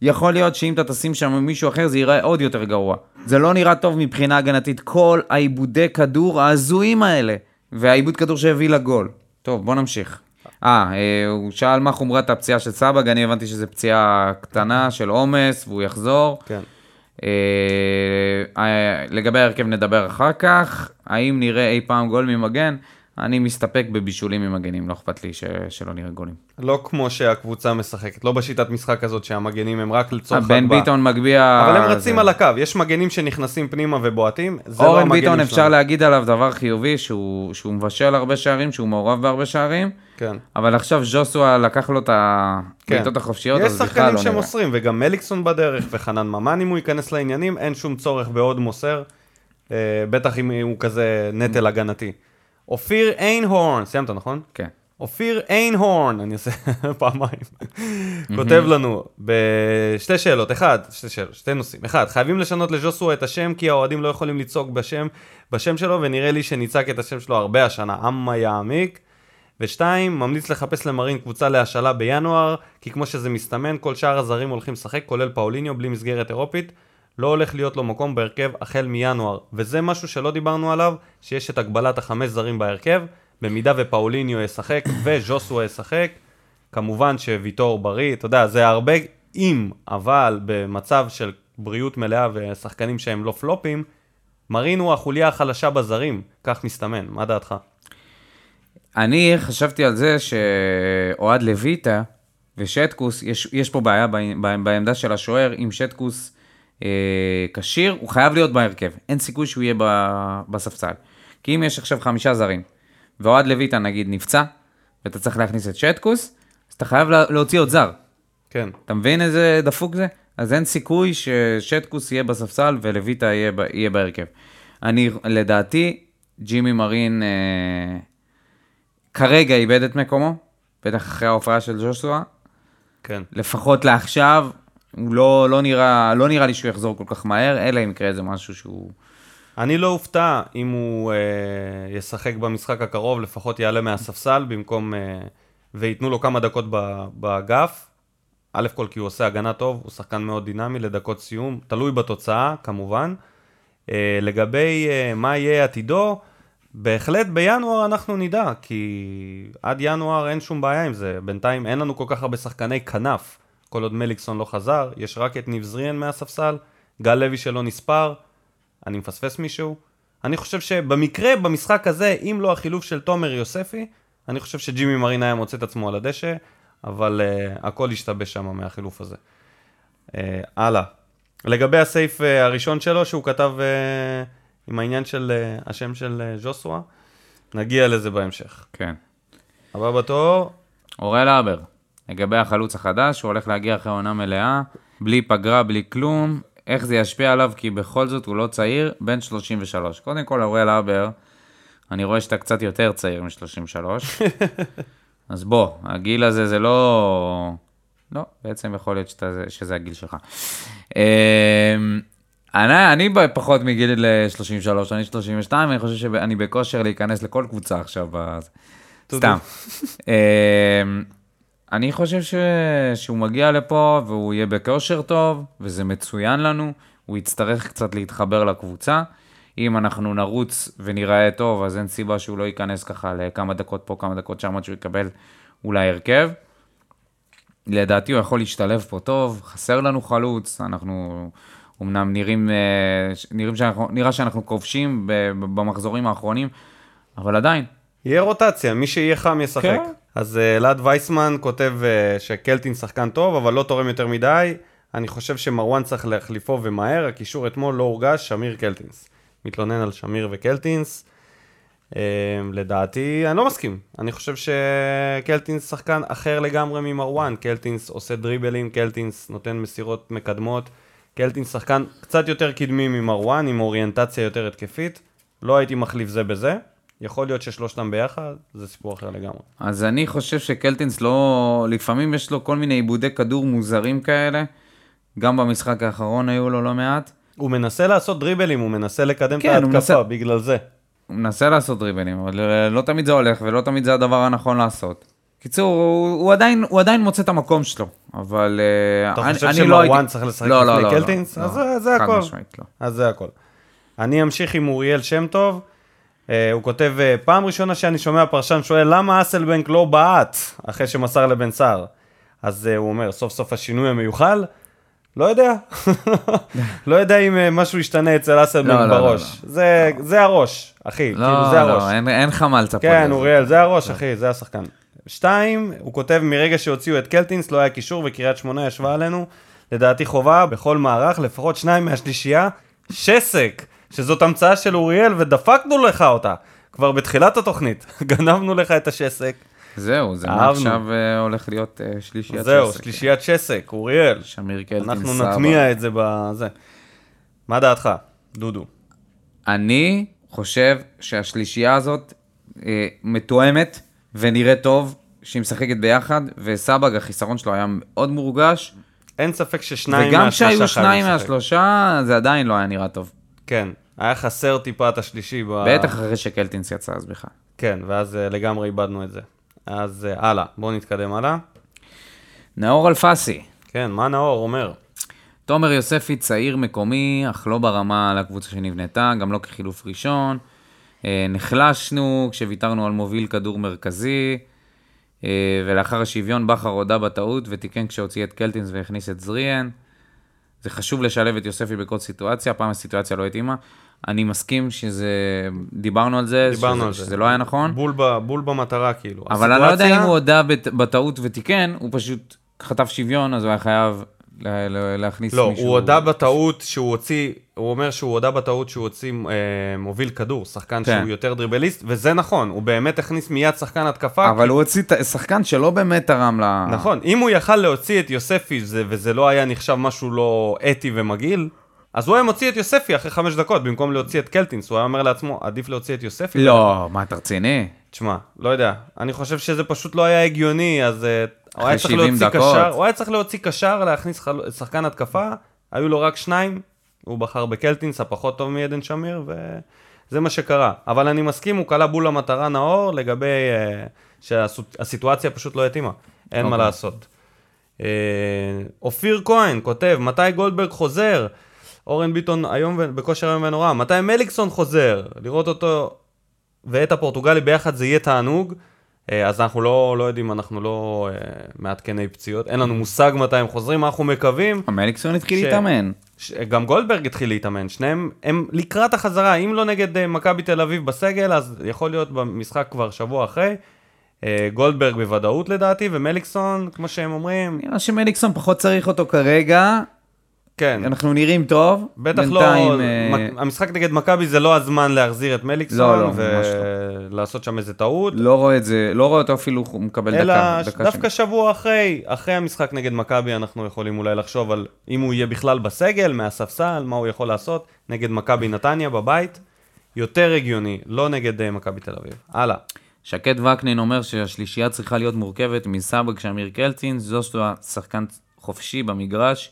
יכול להיות שאם אתה תשים שם מישהו אחר זה ייראה עוד יותר גרוע. זה לא נראה טוב מבחינה הגנתית, כל העיבודי כדור ההזויים האלה, והעיבוד כדור שהביא לגול. טוב, בוא נמשיך. אה, אה, הוא שאל מה חומרת הפציעה של סבג, אני הבנתי שזו פציעה קטנה של עומס, והוא יחזור. כן. אה, אה, לגבי ההרכב נדבר אחר כך. האם נראה אי פעם גול ממגן? אני מסתפק בבישולים ממגנים, לא אכפת לי ש... שלא נראה גולים. לא כמו שהקבוצה משחקת, לא בשיטת משחק הזאת שהמגנים הם רק לצורך בן הגבהה. ביטון מגביה... אבל הם רצים זה- על הקו, יש מגנים שנכנסים פנימה ובועטים, זה לא אורן המגנים ביטון שלנו. אפשר להגיד עליו דבר חיובי, שהוא, שהוא מבשל הרבה שערים, שהוא מעורב בהרבה שערים, כן. אבל עכשיו ז'וסווה לקח לו את כן. הבעיטות החופשיות, יש אז בכלל שחקנים לא נראה. שמוסרים, וגם מליקסון בדרך, וחנן ממן אם הוא ייכנס לעניינים, אין שום צורך בעוד מוסר, אה, בטח אם הוא כזה נטל הגנתי. אופיר איינהורן, סיימת נכון? כן. אופיר איינהורן, אני אעשה פעמיים, כותב לנו בשתי שאלות, אחד, שתי שאלות, שתי נושאים. אחד, חייבים לשנות לז'וסו את השם, כי האוהדים לא יכולים לצעוק בשם, בשם שלו, ונראה לי שנצעק את השם שלו הרבה השנה, אמה יעמיק. ושתיים, ממליץ לחפש למרין קבוצה להשאלה בינואר, כי כמו שזה מסתמן, כל שאר הזרים הולכים לשחק, כולל פאוליניו, בלי מסגרת אירופית. לא הולך להיות לו מקום בהרכב החל מינואר. וזה משהו שלא דיברנו עליו, שיש את הגבלת החמש זרים בהרכב, במידה ופאוליניו ישחק וז'וסו ישחק, כמובן שוויטור בריא, אתה יודע, זה הרבה אם, אבל במצב של בריאות מלאה ושחקנים שהם לא פלופים, מרין הוא החוליה החלשה בזרים, כך מסתמן, מה דעתך? אני חשבתי על זה שאוהד לויטה ושטקוס, יש, יש פה בעיה בעמדה של השוער, אם שטקוס כשיר, הוא חייב להיות בהרכב, אין סיכוי שהוא יהיה בספסל. כי אם יש עכשיו חמישה זרים, ואוהד לויטה נגיד נפצע, ואתה צריך להכניס את שטקוס, אז אתה חייב לה- להוציא עוד זר. כן. אתה מבין איזה דפוק זה? אז אין סיכוי ששטקוס יהיה בספסל ולויטה יהיה, יהיה בהרכב. אני, לדעתי, ג'ימי מרין, אה, כרגע איבד את מקומו, בטח אחרי ההופעה של ג'ושוע, כן. לפחות לעכשיו, הוא לא, לא, נראה, לא נראה לי שהוא יחזור כל כך מהר, אלא אם יקרה איזה משהו שהוא... אני לא אופתע אם הוא אה, ישחק במשחק הקרוב, לפחות יעלה מהספסל במקום... אה, וייתנו לו כמה דקות באגף. א' כל כי הוא עושה הגנה טוב, הוא שחקן מאוד דינמי לדקות סיום, תלוי בתוצאה כמובן. אה, לגבי אה, מה יהיה עתידו, בהחלט בינואר אנחנו נדע, כי עד ינואר אין שום בעיה עם זה. בינתיים אין לנו כל כך הרבה שחקני כנף, כל עוד מליקסון לא חזר, יש רק את ניב זריאן מהספסל, גל לוי שלא נספר, אני מפספס מישהו. אני חושב שבמקרה, במשחק הזה, אם לא החילוף של תומר יוספי, אני חושב שג'ימי מרין היה מוצא את עצמו על הדשא, אבל uh, הכל השתבש שם מהחילוף הזה. Uh, הלאה. לגבי הסעיף uh, הראשון שלו, שהוא כתב uh, עם העניין של uh, השם של uh, ז'וסווה, נגיע לזה בהמשך. כן. הבא בתור, אוראל הבר, לגבי החלוץ החדש, הוא הולך להגיע אחרי עונה מלאה, בלי פגרה, בלי כלום, איך זה ישפיע עליו, כי בכל זאת הוא לא צעיר, בן 33. קודם כל, אוראל הבר, אני רואה שאתה קצת יותר צעיר מ-33, אז בוא, הגיל הזה זה לא... לא, בעצם יכול להיות שאתה, שזה הגיל שלך. אמ, אני, אני פחות מגיל ל-33, אני 32, אני חושב שאני בכושר להיכנס לכל קבוצה עכשיו. סתם. אני חושב ש... שהוא מגיע לפה והוא יהיה בכושר טוב, וזה מצוין לנו, הוא יצטרך קצת להתחבר לקבוצה. אם אנחנו נרוץ וניראה טוב, אז אין סיבה שהוא לא ייכנס ככה לכמה דקות פה, כמה דקות שם, עד שהוא יקבל אולי הרכב. לדעתי הוא יכול להשתלב פה טוב, חסר לנו חלוץ, אנחנו אמנם נראים, אה, נראים שאנחנו, נראה שאנחנו כובשים במחזורים האחרונים, אבל עדיין. יהיה רוטציה, מי שיהיה חם ישחק. כן. אז אה, אלעד וייסמן כותב אה, שקלטין שחקן טוב, אבל לא תורם יותר מדי. אני חושב שמרואן צריך להחליפו ומהר, הקישור אתמול לא הורגש, שמיר קלטינס. מתלונן על שמיר וקלטינס. אה, לדעתי, אני לא מסכים. אני חושב שקלטינס שחקן אחר לגמרי ממרואן. קלטינס עושה דריבלים, קלטינס נותן מסירות מקדמות. קלטינס שחקן קצת יותר קדמי ממרואן, עם אוריינטציה יותר התקפית. לא הייתי מחליף זה בזה. יכול להיות ששלושתם ביחד, זה סיפור אחר לגמרי. אז אני חושב שקלטינס לא... לפעמים יש לו כל מיני עיבודי כדור מוזרים כאלה. גם במשחק האחרון היו לו לא מעט. הוא מנסה לעשות דריבלים, הוא מנסה לקדם כן, את ההתקפה, מנסה- בגלל זה. הוא מנסה לעשות דריבלים, אבל אה, לא תמיד זה הולך ולא תמיד זה הדבר הנכון לעשות. קיצור, הוא, הוא, עדיין, הוא עדיין מוצא את המקום שלו, אבל... אה, אתה אני- חושב אני לא שמרואן הייתי- צריך לשחק לא, לא, לפני לא, לא, קלטינס? לא, אז זה- זה חד הכל. משמעית לא. אז זה הכל. אני אמשיך עם אוריאל שם טוב. אה, הוא כותב, אה, פעם ראשונה שאני שומע פרשן שואל למה אסלבנק לא בעט אחרי שמסר לבן סער. אז אה, הוא אומר, סוף סוף השינוי המיוחל? לא יודע. לא יודע אם משהו ישתנה אצל אסלבנק לא, לא, לא, בראש. זה- זה הראש, אחי. כאילו, לא, זה הראש. לא, אין, אין לך מה לצפות. כן. אוריאל, זה הראש, אחי, זה השחקן. שתיים, הוא כותב, מרגע שהוציאו את קלטינס לא היה קישור וקריית שמונה ישבה עלינו. לדעתי חובה בכל מערך, לפחות שניים מהשלישייה. שסק, שזאת המצאה של אוריאל ודפקנו לך אותה. כבר בתחילת התוכנית, גנבנו לך את השסק. זהו, זה אהבנו. מעכשיו אה, הולך להיות אה, שלישיית זהו, שסק. שלישיית שסק, אוריאל. שמיר קלטין אנחנו סבא. נטמיע את זה בזה. מה דעתך, דודו? אני חושב שהשלישייה הזאת אה, מתואמת ונראית טוב, שהיא משחקת ביחד, וסבג, החיסרון שלו היה מאוד מורגש, אין ספק ששניים וגם מהשלושה כשהיו חייבים שניים. מהשלושה, זה עדיין לא היה נראה טוב. כן, היה חסר טיפה את השלישי. ב- בטח אחרי שקלטינס יצא אז בכלל. כן, ואז אה, לגמרי איבדנו את זה. אז אה, הלאה, בואו נתקדם הלאה. נאור אלפסי, כן, מה נאור אומר? תומר יוספי צעיר מקומי, אך לא ברמה לקבוצה שנבנתה, גם לא כחילוף ראשון. אה, נחלשנו כשוויתרנו על מוביל כדור מרכזי, ולאחר השוויון בכר הודה בטעות ותיקן כשהוציא את קלטינס והכניס את זריאן. זה חשוב לשלב את יוספי בכל סיטואציה, הפעם הסיטואציה לא התאימה. אני מסכים שזה, דיברנו על זה, דיברנו שזה, על זה. שזה לא היה נכון, בול, ב, בול במטרה, כאילו. אבל אני לא יודע הסיטואציה- אם הוא הודה בטעות ותיקן, הוא פשוט חטף שוויון, אז הוא היה חייב לה- לה- להכניס לא, מישהו. הוא הודה בטעות שהוא הוציא, הוא אומר שהוא הודה בטעות שהוא הוציא אה, מוביל כדור, שחקן כן. שהוא יותר דריבליסט, וזה נכון, הוא באמת הכניס מיד שחקן התקפה. אבל הוא הוציא שחקן שלא באמת תרם ל... נכון, אם הוא יכל להוציא את יוספי וזה, וזה לא היה נחשב משהו לא אתי ומגעיל, אז הוא היה מוציא את יוספי אחרי חמש דקות, במקום להוציא את קלטינס, הוא היה אומר לעצמו, עדיף להוציא את יוספי. לא, מה, אתה רציני? תשמע, לא יודע, אני חושב שזה פשוט לא היה הגיוני, אז אה, הוא היה צריך 70 להוציא דקות. קשר, הוא היה צריך להוציא קשר, להכניס חל... שחקן התקפה, היו לו רק שניים, הוא בחר בקלטינס, הפחות טוב מעדן שמיר, וזה מה שקרה. אבל אני מסכים, הוא כלה בול למטרה נאור, לגבי אה, שהסיטואציה פשוט לא התאימה, אין מה אוקיי. לעשות. אה, אופיר כהן כותב, מתי גולדברג חוזר? אורן ביטון היום ו- בכושר היום ונורא, מתי מליקסון חוזר? לראות אותו ואת הפורטוגלי ביחד זה יהיה תענוג. אה, אז אנחנו לא, לא יודעים, אנחנו לא אה, מעדכני פציעות, אין לנו מושג מתי הם חוזרים, אנחנו מקווים. המליקסון התחיל ש- להתאמן. ש- גם גולדברג התחיל להתאמן, שניהם הם לקראת החזרה, אם לא נגד אה, מכבי תל אביב בסגל, אז יכול להיות במשחק כבר שבוע אחרי. אה, גולדברג בוודאות לדעתי, ומליקסון, כמו שהם אומרים, נראה שמליקסון פחות צריך אותו כרגע, כן, אנחנו נראים טוב. בטח בינתיים, לא, אה, מק- המשחק נגד מכבי זה לא הזמן להחזיר את לא, מליקסון, לא, ממש ולעשות שם איזה טעות. לא רואה את זה, לא רואה אותו אפילו הוא מקבל אלא דקה. דקה דווקא שני. שבוע אחרי, אחרי המשחק נגד מכבי, אנחנו יכולים אולי לחשוב על אם הוא יהיה בכלל בסגל, מהספסל, מה הוא יכול לעשות נגד מכבי נתניה בבית. יותר הגיוני, לא נגד אה, מכבי תל אביב. הלאה. שקד וקנין אומר שהשלישייה צריכה להיות מורכבת מסבג שמיר קלטין, זוסטו שחקן חופשי במגרש.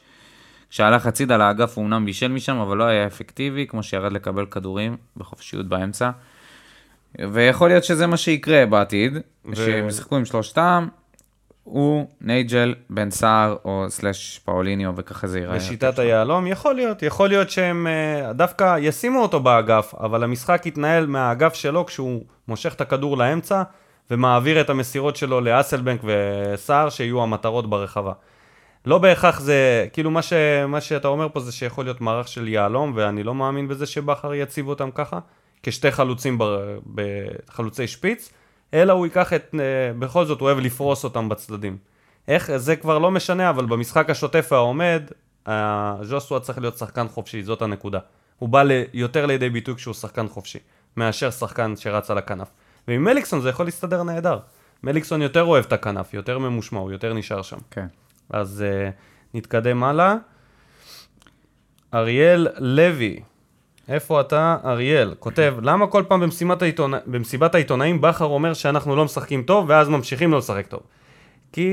כשהלך הצידה לאגף הוא אמנם בישל משם, אבל לא היה אפקטיבי, כמו שירד לקבל כדורים בחופשיות באמצע. ויכול להיות שזה מה שיקרה בעתיד, ו- שהם ישחקו עם שלושתם, הוא, נייג'ל, בן סער או סלאש פאוליניו, וככה זה ייראה. בשיטת היהלום, יכול להיות, יכול להיות שהם אה, דווקא ישימו אותו באגף, אבל המשחק יתנהל מהאגף שלו כשהוא מושך את הכדור לאמצע ומעביר את המסירות שלו לאסלבנק וסער, שיהיו המטרות ברחבה. לא בהכרח זה, כאילו מה, ש, מה שאתה אומר פה זה שיכול להיות מערך של יהלום, ואני לא מאמין בזה שבכר יציב אותם ככה, כשתי חלוצים, בר, בחלוצי שפיץ, אלא הוא ייקח את, אה, בכל זאת הוא אוהב לפרוס אותם בצדדים. איך, זה כבר לא משנה, אבל במשחק השוטף והעומד, אה, ז'וסווה צריך להיות שחקן חופשי, זאת הנקודה. הוא בא ל- יותר לידי ביטוי כשהוא שחקן חופשי, מאשר שחקן שרץ על הכנף. ועם מליקסון זה יכול להסתדר נהדר. מליקסון יותר אוהב את הכנף, יותר ממושמע, הוא יותר נשאר שם. כן. אז uh, נתקדם הלאה. אריאל לוי, איפה אתה, אריאל? כותב, למה כל פעם במשימת העיתונא... במסיבת העיתונאים בכר אומר שאנחנו לא משחקים טוב, ואז ממשיכים לא לשחק טוב? כי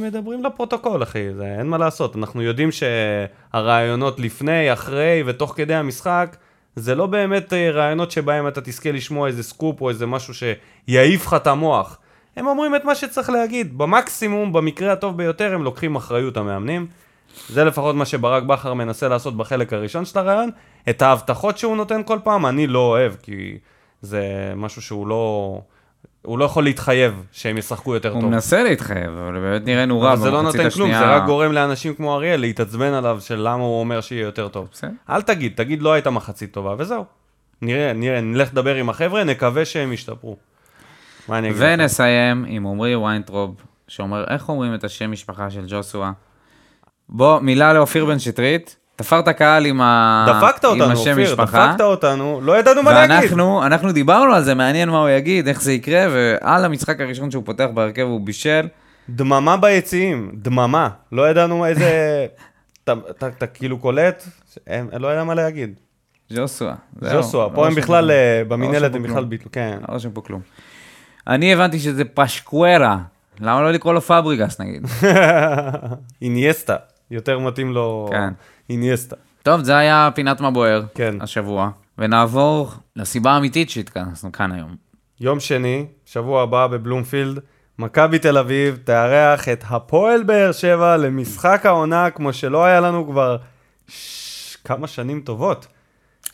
מדברים לפרוטוקול, אחי, זה אין מה לעשות. אנחנו יודעים שהרעיונות לפני, אחרי ותוך כדי המשחק, זה לא באמת אה, רעיונות שבהם אתה תזכה לשמוע איזה סקופ או איזה משהו שיעיף לך את המוח. הם אומרים את מה שצריך להגיד. במקסימום, במקרה הטוב ביותר, הם לוקחים אחריות המאמנים. זה לפחות מה שברק בכר מנסה לעשות בחלק הראשון של הרעיון. את ההבטחות שהוא נותן כל פעם, אני לא אוהב, כי זה משהו שהוא לא... הוא לא יכול להתחייב שהם ישחקו יותר הוא טוב. מנסה להתחייב, אבל באמת נראינו רע אבל זה לא במחצית נותן כלום, השנייה. זה רק גורם לאנשים כמו אריאל להתעצבן עליו של למה הוא אומר שיהיה יותר טוב. בסדר. אל תגיד, תגיד לא הייתה מחצית טובה, וזהו. נראה, נראה, נלך לדבר עם החבר'ה, נקווה שהם ישתפרו. מה אני אגיד לך? ונסיים עם עמרי ויינטרוב, שאומר, איך אומרים את השם משפחה של ג'וסואה? בוא, מילה לאופיר בן שטרית, תפרת קהל עם, ה... דפקת עם אותנו, השם אופיר, משפחה. דפקת אותנו, לא ידענו מה להגיד. ואנחנו אנחנו דיברנו על זה, מעניין מה הוא יגיד, איך זה יקרה, ועל המשחק הראשון שהוא פותח בהרכב הוא בישל. דממה ביציעים, דממה. לא ידענו איזה... אתה- כאילו קולט, אין- לא יודע מה להגיד. ג'וסואה. זהו. ז'וסווה, לא פה הם רשום בכלל. אה, לא במינהלת הם בכלל. ביטלו, כן. לא רשום פה כלום. אני הבנתי שזה פשקוורה, למה לא לקרוא לו פבריגס נגיד? אינייסטה, יותר מתאים לו כן. אינייסטה. טוב, זה היה פינת מה בוער כן. השבוע, ונעבור לסיבה האמיתית שהתכנסנו כאן היום. יום שני, שבוע הבא בבלומפילד, מכבי תל אביב תארח את הפועל באר שבע למשחק העונה כמו שלא היה לנו כבר ש... כמה שנים טובות,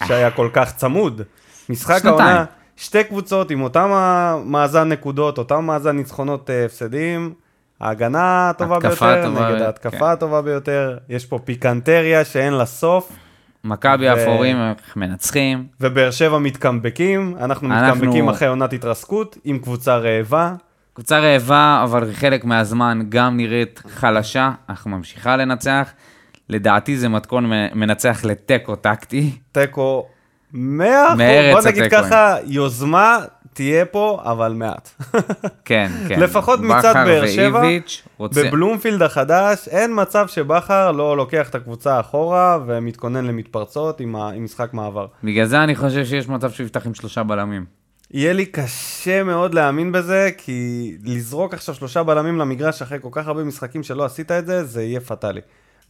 שהיה כל כך צמוד. משחק שנתיים. העונה, שתי קבוצות עם אותם המאזן נקודות, אותם מאזן ניצחונות אה, הפסדים, ההגנה הטובה ביותר טובה, נגד כן. ההתקפה הטובה ביותר, יש פה פיקנטריה שאין לה סוף. מכבי ו- האפורים איך מנצחים, ובאר שבע מתקמבקים, אנחנו אנחנו- מתקמבקים אחרי עונת התרסקות, עם קבוצה רעבה, קבוצה רעבה, אבל חלק מהזמן גם נראית חלשה, אך ממשיכה לנצח. לדעתי זה מתכון מנצח לתיקו טקטי. תיקו 100 מארץ בוא נגיד. ככה, יוזמה תהיה פה, אבל מעט. כן, כן. לפחות מצד באר שבע, רוצה... בבלומפילד החדש אין מצב שבכר לא לוקח את הקבוצה אחורה ומתכונן למתפרצות עם, ה... עם משחק מעבר. בגלל זה אני חושב שיש מצב שהוא יפתח עם שלושה בלמים. יהיה לי קשה מאוד להאמין בזה, כי לזרוק עכשיו שלושה בלמים למגרש אחרי כל כך הרבה משחקים שלא עשית את זה, זה יהיה פטאלי.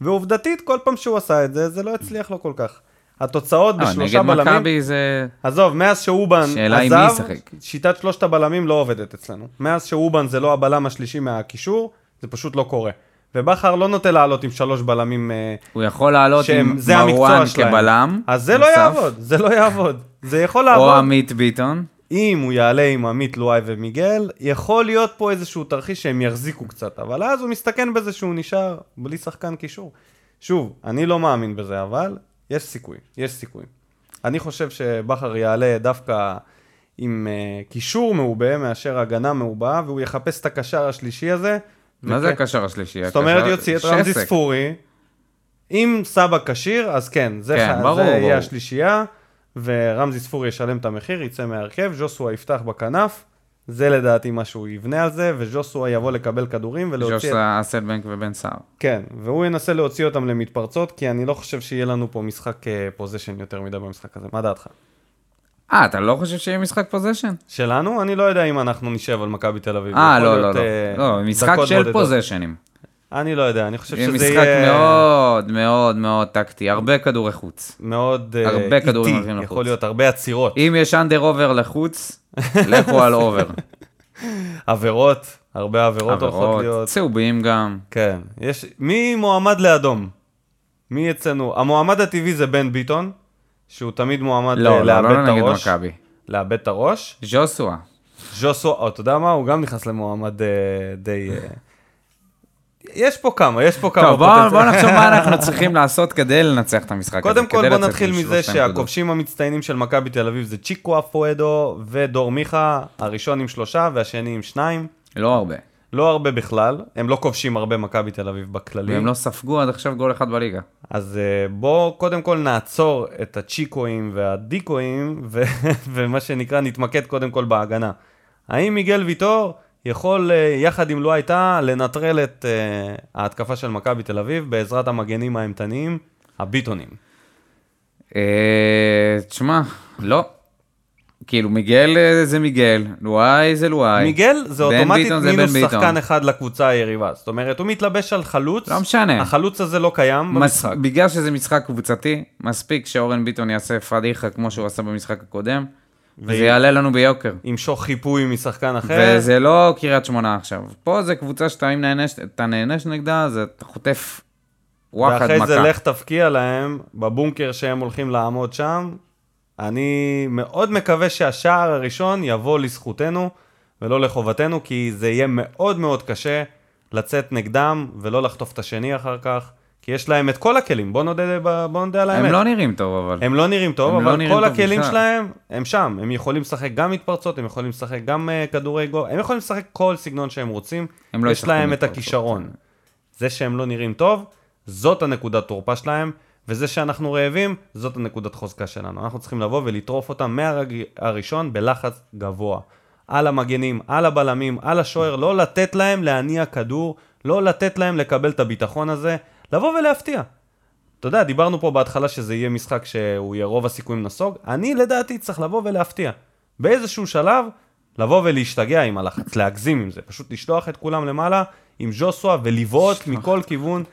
ועובדתית, כל פעם שהוא עשה את זה, זה לא הצליח לו כל כך. התוצאות אבל בשלושה נגד בלמים... מכבי זה... עזוב, מאז שאובן עזב. שיטת שלושת הבלמים לא עובדת אצלנו. מאז שאובן זה לא הבלם השלישי מהקישור, זה פשוט לא קורה. ובכר לא נוטה לעלות עם שלוש בלמים אה, הוא יכול לעלות שהם, עם מרואן. כבלם. אז זה לא יעבוד, זה לא יעבוד. זה יכול לעבוד. או עמית ביטון. אם הוא יעלה עם עמית לואי ומיגל, יכול להיות פה איזשהו תרחיש שהם יחזיקו קצת, אבל אז הוא מסתכן בזה שהוא נשאר בלי שחקן קישור. שוב, אני לא מאמין בזה, אבל יש סיכוי, יש סיכוי. אני חושב שבכר יעלה דווקא עם uh, קישור מעובה מאשר הגנה מעובה, והוא יחפש את הקשר השלישי הזה. מה וכן- זה הקשר השלישי? זאת אומרת, הקשר- יוציא את רמזי. ספורי. אם סבא כשיר, אז כן, זה, כן, ח... ברור, זה יהיה ברור. השלישייה, ורמזי ספורי ישלם את המחיר, יצא מההרכב, ז'וסווה יפתח בכנף, זה לדעתי מה שהוא יבנה על זה, וז'וסווה יבוא לקבל כדורים ולהוציא... ז'וסה אסלבנק ובן סער. כן, והוא ינסה להוציא אותם למתפרצות, כי אני לא חושב שיהיה לנו פה משחק possession יותר מדי במשחק הזה. מה דעתך? אה, אתה לא חושב שיהיה משחק possession? שלנו? אני לא יודע אם אנחנו נשב על מכבי תל אביב. אה, לא, לא, לא. אה, לא, משחק של. possession ים. אני לא יודע, אני חושב יהיה שזה משחק יהיה... מאוד מאוד מאוד טקטי, הרבה כדורי חוץ. מאוד אה, הרבה כדורים איטי, הולכים יכול לחוץ. להיות הרבה עצירות. אם יש under over לחוץ, לכו על אובר. עבירות, הרבה עבירות הולכות להיות. צהובים גם. כן, יש... מי מועמד לאדום? מי אצלנו? המועמד הטבעי זה בן ביטון, שהוא תמיד מועמד לא, אה, לא, לאבד לא את נגד הראש. מכבי. לאבד את הראש. ז'וסווה. ז'וסו, או, אתה יודע מה? הוא גם נכנס למועמד אה, די... אה, יש פה כמה, יש פה כמה טוב, בוא. בוא נחשוב מה אנחנו צריכים לעשות כדי לנצח את המשחק הזה. קודם כל בוא נתחיל מזה. שהכובשים המצטיינים של מכבי תל אביב זה צ'יקו אפואדו ודור מיכה, הראשון עם שלושה והשני עם שניים. לא הרבה. לא הרבה בכלל, הם לא כובשים הרבה מכבי תל אביב בכללי. והם לא ספגו עד עכשיו גול אחד בליגה. אז uh, בוא קודם כל נעצור את הצ'יקואים והדיקואים, ו- ומה שנקרא נתמקד קודם כל בהגנה. האם מיגל ויטור יכול, uh, יחד עם לו הייתה, לנטרל את uh, ההתקפה של מכבי תל אביב בעזרת המגנים האימתניים, הביטונים? אה, תשמע, לא. כאילו, מיגל אה, זה מיגל, לואי זה לואי. מיגל זה אוטומטית מינוס. שחקן אחד לקבוצה היריבה. זאת אומרת, הוא מתלבש על חלוץ, לא משנה. החלוץ הזה לא קיים. במשחק. בגלל שזה משחק קבוצתי, מספיק שאורן ביטון יעשה פדיחה כמו שהוא עשה במשחק הקודם, וזה יעלה לנו ביוקר. ימשוך חיפוי משחקן אחר. וזה לא קריית שמונה עכשיו. פה זה קבוצה שאתה אם נענש, אתה נענש נגדה, זה אתה חוטף וואחד ואחרי זה מכה. לך תפקיע להם בבונקר שהם הולכים לעמוד שם. אני מאוד מקווה שהשער הראשון יבוא לזכותנו ולא לחובתנו, כי זה יהיה מאוד מאוד קשה לצאת נגדם ולא לחטוף את השני אחר כך, כי יש להם את כל הכלים, בוא נודה, בוא נודה על האמת. הם לא נראים טוב אבל. הם לא נראים טוב, הם לא אבל נראים כל טוב הכלים בכלל. שלהם, הם שם. הם יכולים לשחק גם מתפרצות, הם יכולים לשחק גם uh, כדורי גול, הם יכולים לשחק כל סגנון שהם רוצים. הם לא יש להם את. הכישרון. זה שהם לא נראים טוב, זאת הנקודת תורפה שלהם, וזה שאנחנו רעבים, זאת הנקודת חוזקה שלנו. אנחנו צריכים לבוא ולטרוף אותם מהרגע הראשון בלחץ גבוה. על המגנים, על הבלמים, על השוער, לא לתת להם להניע כדור, לא לתת להם לקבל את הביטחון הזה, לבוא ולהפתיע. אתה יודע, דיברנו פה בהתחלה שזה יהיה משחק שהוא יהיה רוב הסיכויים נסוג, אני לדעתי צריך לבוא ולהפתיע. באיזשהו שלב, לבוא ולהשתגע עם הלחץ, להגזים עם זה, פשוט לשלוח את כולם למעלה עם ז'וסווה ולבעוט מכל כיוון.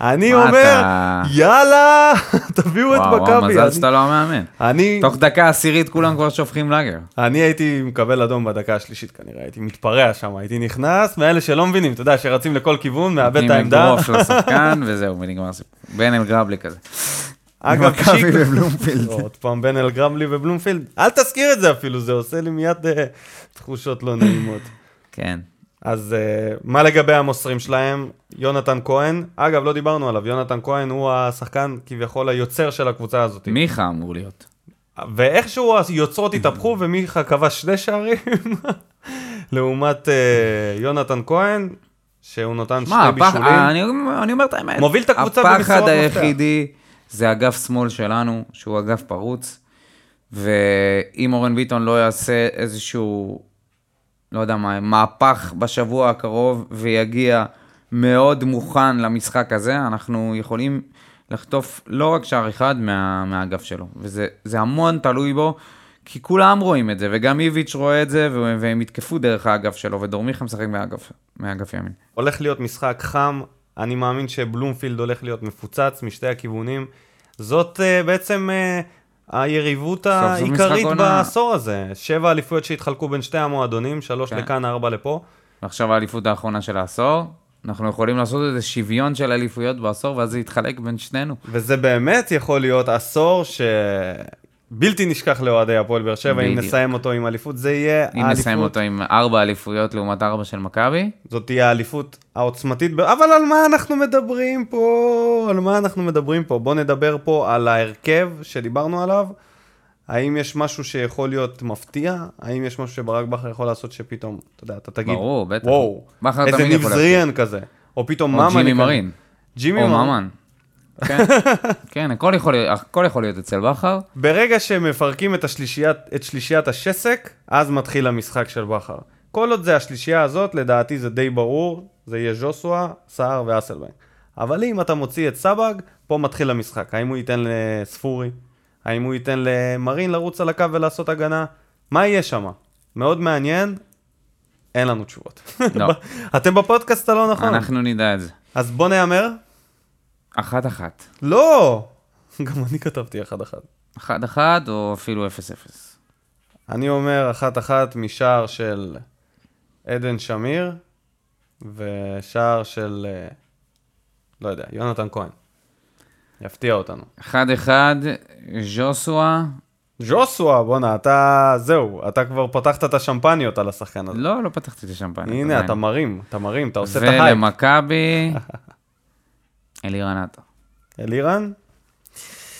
אני אומר, אתה- יאללה, תביאו את וואו, וואו, מכבי. מזל אני- שאתה לא המאמן. אני, תוך דקה עשירית כולם כבר שופכים לאגר. אני הייתי מקבל אדום בדקה השלישית כנראה, הייתי מתפרע שם, הייתי נכנס, מאלה שלא מבינים, אתה יודע, שרצים לכל כיוון, מאבד את העמדה. אגרוף לשחקן, וזהו, ונגמר הסיפור. בן אל גרבלי כזה. אגב, מכבי ובלומפילד. עוד פעם בן אל גרמלי ובלומפילד. אל תזכיר את זה אפילו, זה עושה לי מיד אה, תחושות לא נעימות. כן. אז אה, מה לגבי המוסרים שלהם? יונתן כהן, אגב, לא דיברנו עליו, יונתן כהן הוא השחקן כביכול היוצר של הקבוצה הזאת. מיכה אמור להיות. ואיכשהו היוצרות התהפכו ומיכה כבש שני שערים, לעומת אה, יונתן כהן, שהוא נתן שני מה, הפח- בישולים. אני אני אומר את האמת. מוביל את הקבוצה במסירות הפחד מפתח. היחידי זה אגף שמאל שלנו, שהוא אגף פרוץ. ואם אורן ביטון לא יעשה איזשהו, לא יודע מה, מהפך בשבוע הקרוב ויגיע מאוד מוכן למשחק הזה, אנחנו יכולים לחטוף לא רק שער אחד מה, מהאגף שלו, וזה זה המון תלוי בו, כי כולם רואים את זה, וגם איביץ' רואה את זה, והם יתקפו דרך האגף שלו, ודורמיכה משחק מהאגף, מהאגף ימין. הולך להיות משחק חם, אני מאמין שבלומפילד הולך להיות מפוצץ משתי הכיוונים. זאת uh, בעצם uh, היריבות העיקרית. בעשור הזה. שבע אליפויות שהתחלקו בין שתי המועדונים, שלוש כן. לכאן, ארבע לפה. ועכשיו האליפות האחרונה של העשור, אנחנו יכולים לעשות איזה שוויון של אליפויות בעשור, ואז זה יתחלק בין שנינו. וזה באמת יכול להיות עשור שבלתי נשכח לאוהדי הפועל באר שבע, אם. נסיים אותו עם אליפות, זה יהיה אם נסיים אותו עם ארבע אליפויות לעומת ארבע של מכבי, זאת תהיה האליפות העוצמתית. אבל על מה אנחנו מדברים פה? על מה אנחנו מדברים פה? בואו נדבר פה על ההרכב שדיברנו עליו. האם יש משהו שיכול להיות מפתיע? האם יש משהו שברק בכר יכול לעשות שפתאום, אתה יודע, אתה תגיד, ברור, בטח. וואו, איזה תמיד ניב יכול זריאן כזה, או פתאום או ממן. ג'ימי כזה. מרין, ג'ימי או ממן. כן, כן, הכל יכול הכל יכול להיות אצל בכר. ברגע שמפרקים את, השלישיית, את שלישיית השסק, אז מתחיל המשחק של בכר. כל עוד זה השלישייה הזאת, לדעתי זה די ברור, זה יהיה ז'וסווה, סער ואסלבנק. אבל אם אתה מוציא את סבג, פה מתחיל המשחק. האם הוא ייתן לספורי? האם הוא ייתן למרין לרוץ על הקו ולעשות הגנה? מה יהיה שם? מאוד מעניין, אין לנו תשובות. לא. אתם בפודקאסט הלא נכון. אנחנו נדע את זה. אז בוא נהמר. אחת-אחת. לא! גם אני כתבתי אחד-אחד. אחת-אחת או אפילו אפס-אפס. אני אומר אחת-אחת משער של עדן שמיר ושער של, אה, לא יודע, יונתן כהן. יפתיע אותנו. אחד-אחד, ז'וסווה, ז'וסווה, בואנה, אתה, זהו, אתה כבר פתחת את השמפניות על השחקן הזה. לא, לא פתחתי את השמפניה. הנה, עדיין. אתה מרים, אתה מרים, אתה עושה את ההייפ. ולמכבי, אלירן עטר. אלירן?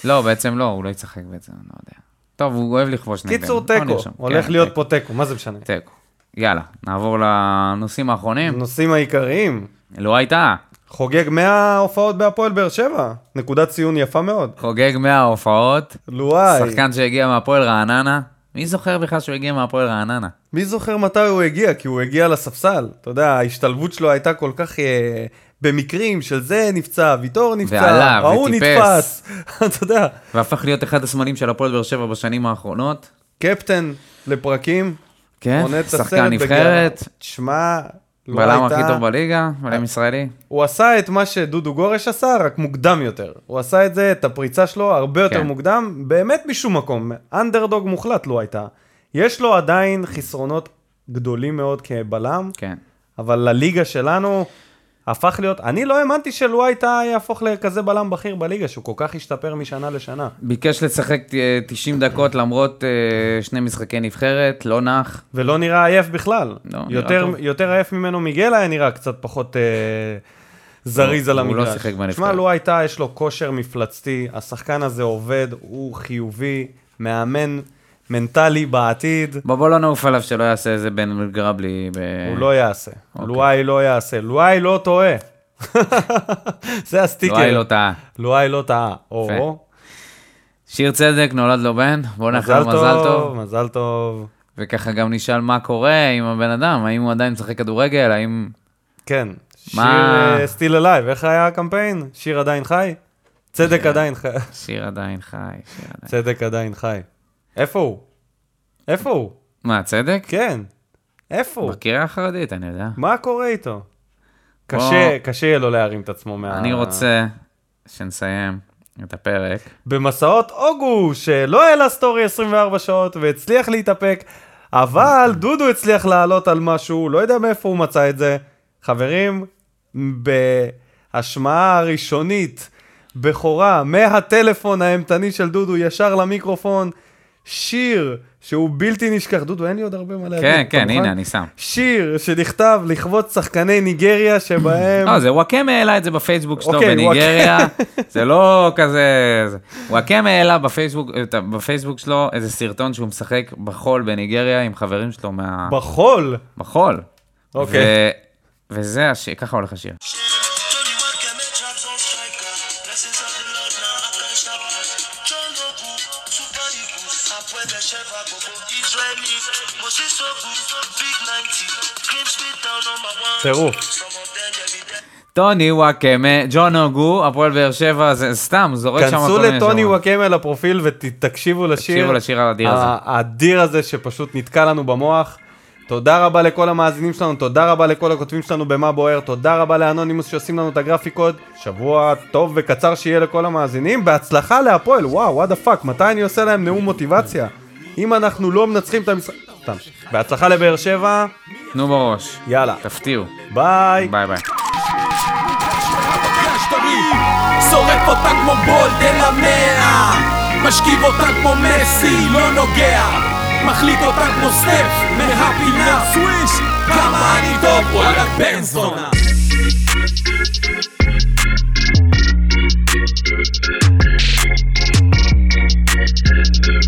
לא, בעצם לא, הוא לא ישחק בעצם, אני לא יודע. טוב, הוא אוהב לכבוש נגדנו. קיצור, תיקו. הולך כן, להיות תיקו. פה תיקו, מה זה משנה? תיקו. יאללה, נעבור לנושאים האחרונים. הנושאים העיקריים, לא הייתה. חוגג 100 הופעות בהפועל באר שבע, נקודת ציון יפה מאוד. חוגג 100 הופעות, לואי, שחקן שהגיע מהפועל רעננה. מי זוכר בכלל שהוא הגיע מהפועל רעננה? מי זוכר מתי הוא הגיע? כי הוא הגיע לספסל. אתה יודע, ההשתלבות שלו הייתה כל כך אה, במקרים של זה נפצע, ויטור נפצע, ההוא. נתפס. אתה יודע, והפך להיות אחד הסמלים של הפועל באר שבע בשנים האחרונות. קפטן לפרקים, כן, שחקן נבחרת. תשמע, לא בלם הכי הייתה... טוב בליגה, בלם ישראלי. הוא עשה את מה שדודו גורש עשה, רק מוקדם יותר. הוא עשה את זה, את הפריצה שלו, הרבה יותר כן. מוקדם, באמת משום מקום. אנדרדוג מוחלט לא הייתה. יש לו עדיין חסרונות גדולים מאוד כבלם, כן. אבל לליגה שלנו הפך להיות, אני לא האמנתי שלואי טאה יהפוך לכזה בלם בכיר בליגה, שהוא כל כך השתפר משנה לשנה. ביקש לשחק אה, 90 דקות למרות אה, שני משחקי נבחרת, לא נח. ולא נראה עייף בכלל. לא, נראה יותר, טוב. יותר עייף ממנו מיגל היה נראה קצת פחות אה, זריז הוא- על הוא לא המגרש. שיחק בנבחרת. שמע, לואי טאה יש לו כושר מפלצתי, השחקן הזה עובד, הוא חיובי, מאמן מנטלי בעתיד. בוא לא נעוף עליו שלא יעשה איזה בן גרבלי. ב... הוא לא יעשה. אוקיי. לואי לא יעשה. לואי לא טועה. זה הסטיקר. לואי לא טעה. לואי לא טעה. או. שיר צדק, נולד לו בן, בוא נאחל מזל לו מזל טוב. מזל טוב. וככה גם נשאל מה קורה עם הבן אדם, האם הוא עדיין משחק כדורגל, האם... כן. מה- שיר still alive, איך היה הקמפיין? שיר עדיין חי? צדק עדיין חי. שיר עדיין חי. צדק עדיין חי. איפה הוא? איפה הוא? מה, צדק? כן. איפה הוא? בקריה החרדית, אני יודע. מה קורה איתו? קשה, קשה יהיה לו להרים את עצמו מה... אני רוצה שנסיים את הפרק. במסעות אוגו, שלא העלה סטורי 24 שעות והצליח להתאפק, אבל דודו הצליח לעלות על משהו, לא יודע מאיפה הוא מצא את זה. חברים, בהשמעה הראשונית, בכורה, מהטלפון האימתני של דודו ישר למיקרופון, שיר שהוא בלתי נשכח. דודו, אין לי עוד הרבה מה להגיד. כן, כן? הנה, אני שם. שיר שנכתב לכבוד שחקני ניגריה שבהם... לא, זה וואקמה העלה את זה בפייסבוק שלו אוקיי, בניגריה, זה לא כזה... זה- וואקמה העלה בפייסבוק, שלו איזה סרטון שהוא משחק בחול בניגריה עם חברים שלו מה... בחול. בחול. אוקיי. וזה השיר, ככה הולך השיר. טירוף. טוני וואקמה, ג'ון אוגו, הפועל באר שבע, זה סתם, זורק שם כל כנסו מיני לטוני שמות. וואקמה לפרופיל ותקשיבו לשיר. תקשיבו לשיר האדיר הזה. האדיר הזה שפשוט נתקע לנו במוח. תודה רבה לכל המאזינים שלנו, תודה רבה לכל הכותבים שלנו במה בוער, תודה רבה לאנונימוס שעושים לנו את הגרפיקות. שבוע טוב וקצר שיהיה לכל המאזינים. בהצלחה להפועל, וואו, what the fuck, מתי אני עושה להם נאום מוטיבציה? אם אנחנו לא מנצחים את המשחק... סתם. בהצלחה לבאר שבע, תנו בראש, יאללה, תפתיעו. ביי. ביי ביי. שורף אותה כמו בולד אל המאה משכיב אותה כמו מסי, לא נוגע מחליט אותה כמו סטף מהפינה סוויש כמה אני טוב, וואלה בן זונה Thank